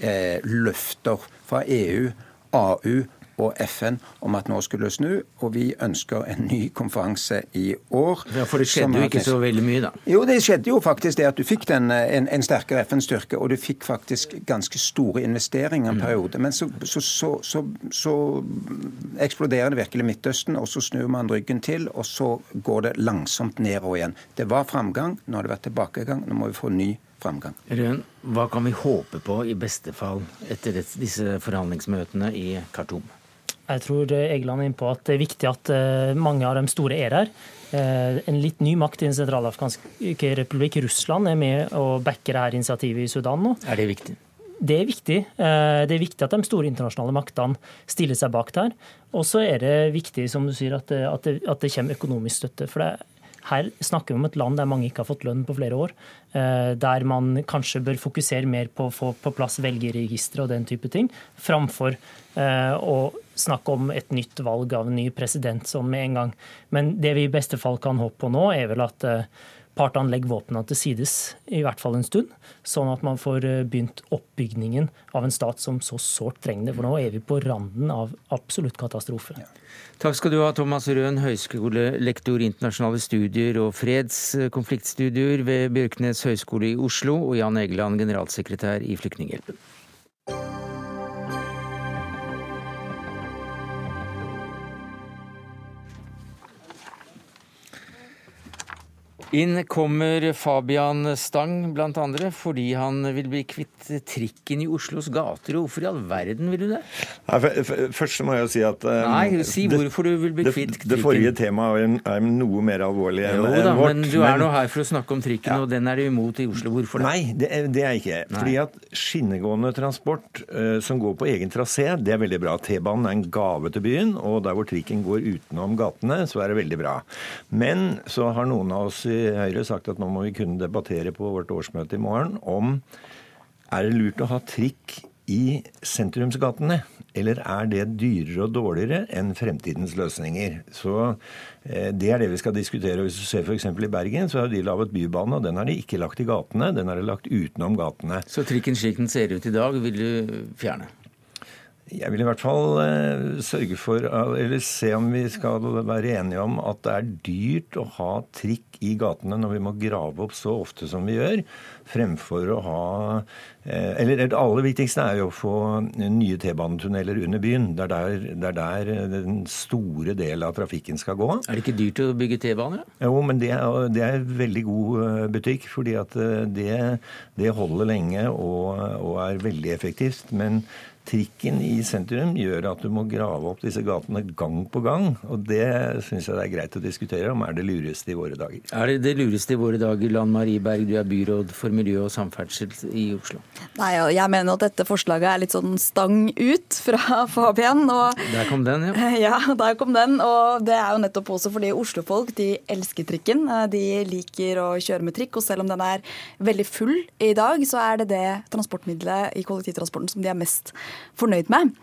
eh, løfter fra EU, AU og FN om at nå skulle snu, og vi ønsker en ny konferanse i år. Ja, For det skjedde jo ikke så veldig mye, da? Jo, det skjedde jo faktisk det at du fikk den, en, en sterkere FN-styrke, og du fikk faktisk ganske store investeringer en mm. periode. Men så, så, så, så, eksploderer det virkelig Midtøsten, og så snur man ryggen til, og så går det langsomt nedover igjen. Det var framgang, nå har det vært tilbakegang, nå må vi få ny framgang. Røen, hva kan vi håpe på i beste fall etter disse forhandlingsmøtene i Khartoum? Jeg tror Egeland er inne på at det er viktig at eh, mange av de store er her. Eh, en litt ny makt i Den sentralafrikanske republikk, Russland, er med og backer dette initiativet i Sudan nå. Er det viktig? Det er viktig. Eh, det er viktig at de store internasjonale maktene stiller seg bak der. Og så er det viktig, som du sier, at det, at det, at det kommer økonomisk støtte. For det, her snakker vi om et land der mange ikke har fått lønn på flere år. Der man kanskje bør fokusere mer på å få på plass velgerregistre og den type ting, framfor å snakk om et nytt valg av en ny president som med en gang. Men det vi i beste fall kan håpe på nå, er vel at eh, partene legger våpnene til sides i hvert fall en stund, sånn at man får eh, begynt oppbygningen av en stat som så sårt trenger det. For nå er vi på randen av absolutt katastrofe. Ja. Takk skal du ha, Thomas Røen, høyskolelektor internasjonale studier og fredskonfliktstudier ved Bjørknes høgskole i Oslo, og Jan Egeland, generalsekretær i Flyktninghjelpen. Inn kommer Fabian Stang blant andre, fordi han vil bli kvitt trikken i Oslos gater. Hvorfor i all verden vil du det? Nei, først må jeg jo si at um, Nei, Si hvorfor du vil bli kvitt trikken. Det forrige temaet er, er, noe mer alvorlig enn jo, da, vårt. Men du er nå her for å snakke om trikken, ja. og den er du imot i Oslo. Hvorfor det? Nei, det, det er jeg ikke. Nei. Fordi at skinnegående transport uh, som går på egen trasé, det er veldig bra. T-banen er en gave til byen, og der hvor trikken går utenom gatene, så er det veldig bra. Men så har noen av oss i Høyre sagt at nå må vi kunne debattere på vårt årsmøte i morgen om er det lurt å ha trikk i sentrumsgatene. Eller er det dyrere og dårligere enn fremtidens løsninger? Så eh, Det er det vi skal diskutere. Hvis du ser f.eks. i Bergen, så har de laget bybane, og den har de ikke lagt i gatene. Den har de lagt utenom gatene. Så trikken slik den ser ut i dag, vil du fjerne? Jeg vil i hvert fall eh, sørge for, eller se om vi skal være enige om at det er dyrt å ha trikk i gatene når vi må grave opp så ofte som vi gjør, fremfor å ha eh, Eller det aller viktigste er jo å få nye T-banetunneler under byen. Det er, der, det er der den store delen av trafikken skal gå. Er det ikke dyrt å bygge T-baner? Jo, men det er, det er, veldig god eh, butikk. fordi at det, det holder lenge og, og er veldig effektivt. men trikken i sentrum gjør at du må grave opp disse gatene gang på gang. Og det syns jeg det er greit å diskutere om er det lureste i våre dager. Er det det lureste i våre dager, Lan Marie Berg, du er byråd for miljø og samferdsel i Oslo? Nei, jeg mener at dette forslaget er litt sånn stang ut fra Fabian. Og, der kom den, ja. Ja, der kom den. Og det er jo nettopp også fordi oslofolk de elsker trikken. De liker å kjøre med trikk, og selv om den er veldig full i dag, så er det det transportmiddelet i kollektivtransporten som de er mest fornøyd med.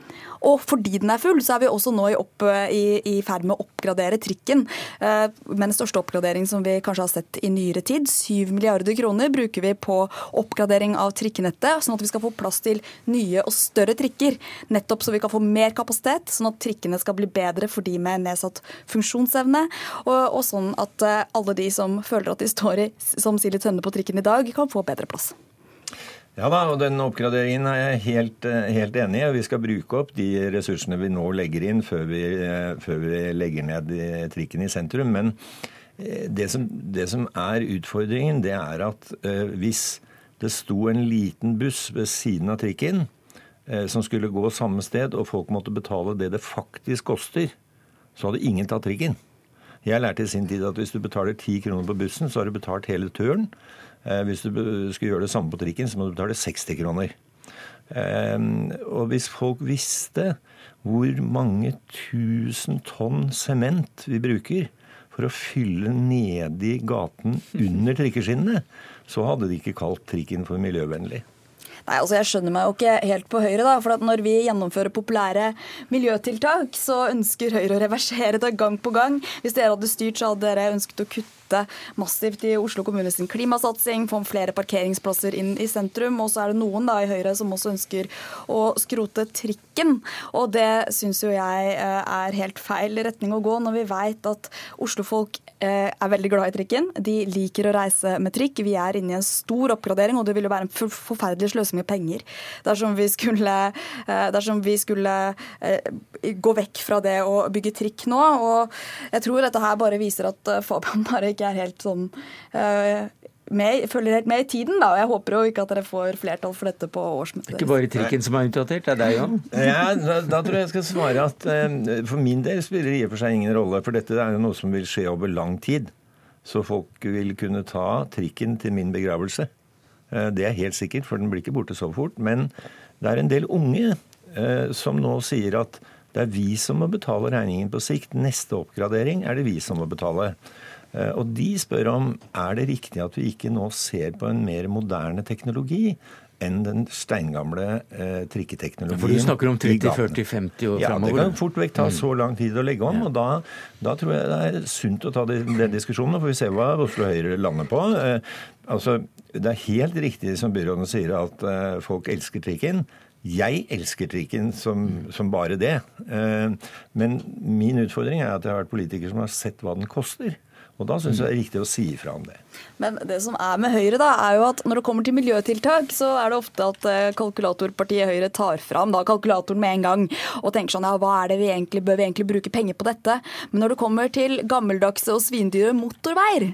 Og fordi den er full, så er vi også nå i, opp, i, i ferd med å oppgradere trikken. Eh, med den største oppgradering som vi kanskje har sett i nyere tid. 7 milliarder kroner bruker vi på oppgradering av trikkenettet, sånn at vi skal få plass til nye og større trikker. Nettopp så vi kan få mer kapasitet, sånn at trikkene skal bli bedre for de med nedsatt funksjonsevne. Og, og sånn at eh, alle de som føler at de står i, som Silje Tønne på trikken i dag, kan få bedre plass. Ja da, og den oppgraderingen er jeg helt, eh, helt enig i. Vi skal bruke opp de ressursene vi nå legger inn før vi, eh, før vi legger ned trikken i sentrum. Men eh, det som, det som, er utfordringen, det er at hvis det sto en liten buss ved siden av trikken, eh, som skulle gå samme sted, og folk måtte betale det det faktisk koster, så hadde ingen tatt trikken. Jeg lærte i sin tid at hvis du betaler ti kroner på bussen, så har du betalt hele turen. Eh, hvis du skulle gjøre det samme på trikken, så må du betale 60 kroner. Og hvis folk visste hvor mange tusen tonn sement vi bruker for å fylle nedi gaten under trikkeskinnene, så hadde de ikke kalt trikken for miljøvennlig. Nei, altså Jeg skjønner meg jo ikke helt på Høyre. da, for Når vi gjennomfører populære miljøtiltak, så ønsker Høyre å reversere det gang på gang. Hvis dere hadde styrt, så hadde dere ønsket å kutte massivt i Oslo kommune sin klimasatsing, få flere parkeringsplasser inn i sentrum. Og så er det noen da i Høyre som også ønsker å skrote trikken. Og det syns jo jeg eh, er helt feil retning å gå, når vi veit at Oslofolk eh, er veldig glad i trikken. De liker å reise med trikk. Vi er inne i en stor oppgradering, og det vil jo være en forferdelig sløsing med penger dersom vi skulle, eh, dersom vi skulle gå vekk fra det å bygge trikk nå. Og jeg tror dette her bare viser at Fabian bare ikke er helt sånn med, følger helt med i tiden. da, og Jeg håper jo ikke at dere får flertall for dette på årsmøtet. Det ikke bare trikken som er utdatert, det er deg òg. Ja, da, da, tror jeg jeg skal svare at eh, for min del spiller det i og for seg ingen rolle. For dette er jo noe som vil skje over lang tid. Så folk vil kunne ta trikken til min begravelse. Uh, det er helt sikkert, for den blir ikke borte så fort. Men det er en del unge som nå sier at det er vi som må betale regningen på sikt. Neste oppgradering er det vi som må betale. Eh, og de spør om er det riktig at vi ikke nå ser på en mer moderne teknologi enn den steingamle eh, trikketeknologien. For du snakker om 30, 40, 50 år ja, framover? Ja, det kan fort vekk ta mm. så lang tid å legge om. Ja. og da, da, tror jeg det er sunt å ta de, den diskusjonen. får vi se hva Oslo Høyre lander på. Eh, altså, Det er helt riktig som byråden sier, at eh, folk elsker trikken. Jeg elsker trikken som, som bare det. Eh, men min utfordring er at jeg har vært politiker som har sett hva den koster. Og Da syns jeg det er riktig å si ifra om det. Men det som er med Høyre, da, er jo at når det kommer til miljøtiltak, så er det ofte at eh, kalkulatorpartiet Høyre tar fram da, kalkulatoren med en gang og tenker sånn ja, hva er det vi egentlig, bør vi egentlig bruke penger på dette? Men når det kommer til gammeldagse og svindyre motorveier,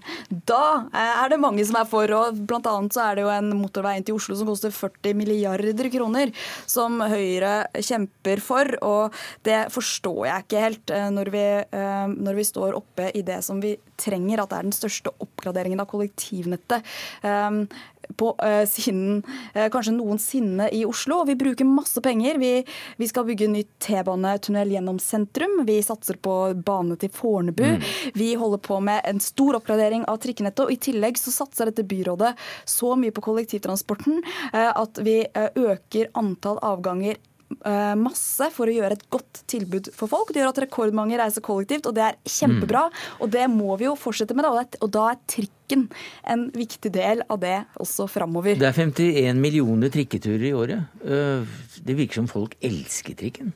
da eh, er det mange som er for. og Blant annet så er det jo en motorvei inn til Oslo som koster 40 milliarder kroner, som Høyre kjemper for. Og det forstår jeg ikke helt eh, når vi, når vi står oppe i det som vi trenger, at det er den største oppgraderingen av kollektivnettet um, på uh, siden uh, kanskje noensinne i Oslo. Vi bruker masse penger. Vi, vi skal bygge nytt T-banetunnel gjennom sentrum. Vi satser på bane til Fornebu. Mm. Vi holder på med en stor oppgradering av trikkenettet. Og i tillegg så satser dette byrådet så mye på kollektivtransporten uh, at vi øker antall avganger Eh, masse for å gjøre et godt tilbud for folk. Det gjør at rekordmange reiser kollektivt, og det er kjempebra. Mm. Og det må vi jo fortsette med. Og da er trikken en viktig del av det også framover. Det er 51 millioner trikketurer i året. Eh, det virker som folk elsker trikken.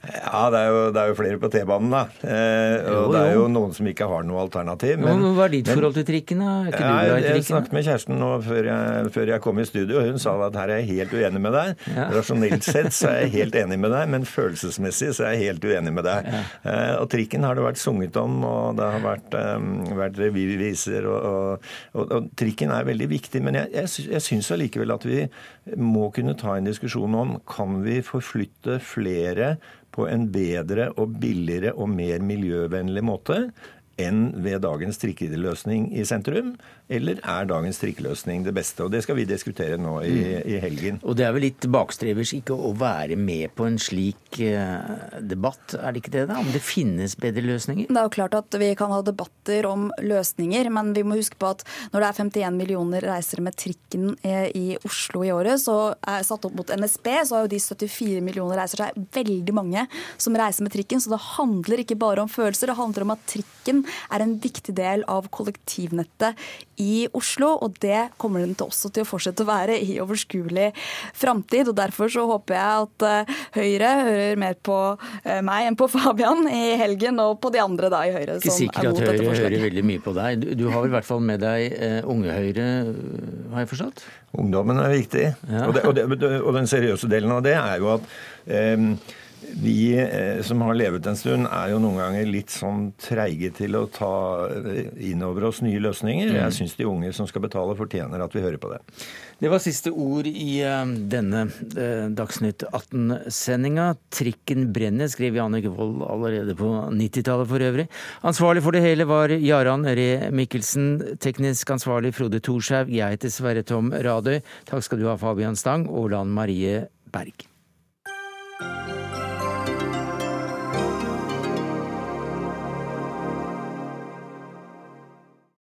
Ja, det er, jo, det er jo, flere på T-banen, da. Eh, og jo, det er jo noen som ikke har noe alternativ. Men, hva er ditt men, forhold til trikken, da? Er ikke ja, du glad i trikken? Jeg snakket med kjæresten nå før jeg, før jeg, kom i studio, og hun sa at her er jeg helt uenig med deg. Ja. Rasjonelt sett så er jeg helt enig med deg, men følelsesmessig så er jeg helt uenig med deg. Ja. Eh, og trikken har det vært sunget om, og det har vært, um, vært revyviser, og, og, og, og, trikken er veldig viktig. Men jeg, jeg, jeg syns allikevel at vi må kunne ta en diskusjon om kan vi forflytte flere på en bedre og billigere og mer miljøvennlig måte enn ved dagens trikkeløsning i sentrum? Eller er dagens trikkeløsning det beste? Og Det skal vi diskutere nå i, mm. i helgen. Og Det er vel litt bakstrevers ikke å være med på en slik uh, debatt, er det ikke det? da? Om det finnes bedre løsninger? Det er jo klart at vi kan ha debatter om løsninger, men vi må huske på at når det er 51 millioner reisere med trikken eh, i Oslo i året, så er satt opp mot NSB, så har jo de 74 millioner reiser. Så er veldig mange som reiser med trikken. Så det handler ikke bare om følelser, det handler om at trikken er en viktig del av kollektivnettet i Oslo. Og det kommer den til også til å fortsette å være i overskuelig framtid. Og derfor så håper jeg at uh, Høyre hører mer på uh, meg enn på Fabian i helgen, og på de andre da i Høyre som er mot dette forslaget. Ikke sikkert at Høyre hører veldig mye på deg. Du, du har vel i hvert fall med deg uh, Unge Høyre, har jeg forstått? Ungdommen er viktig. Ja. Og, det, og, det, og, den seriøse delen av det er jo at um, vi eh, som har levet en stund, er jo noen ganger litt sånn treige til å ta eh, inn over oss nye løsninger. Jeg syns de unge som skal betale, fortjener at vi hører på det. Det var siste ord i uh, denne Dagsnytt 18-sendinga. 'Trikken brenner', skrev Jannicke Wold allerede på 90-tallet for øvrig. Ansvarlig for det hele var Jaran Ree Mikkelsen. Teknisk ansvarlig Frode Thorshaug. Jeg heter Sverre Tom Radøy. Takk skal du ha, Fabian Stang og Lan Marie Berg.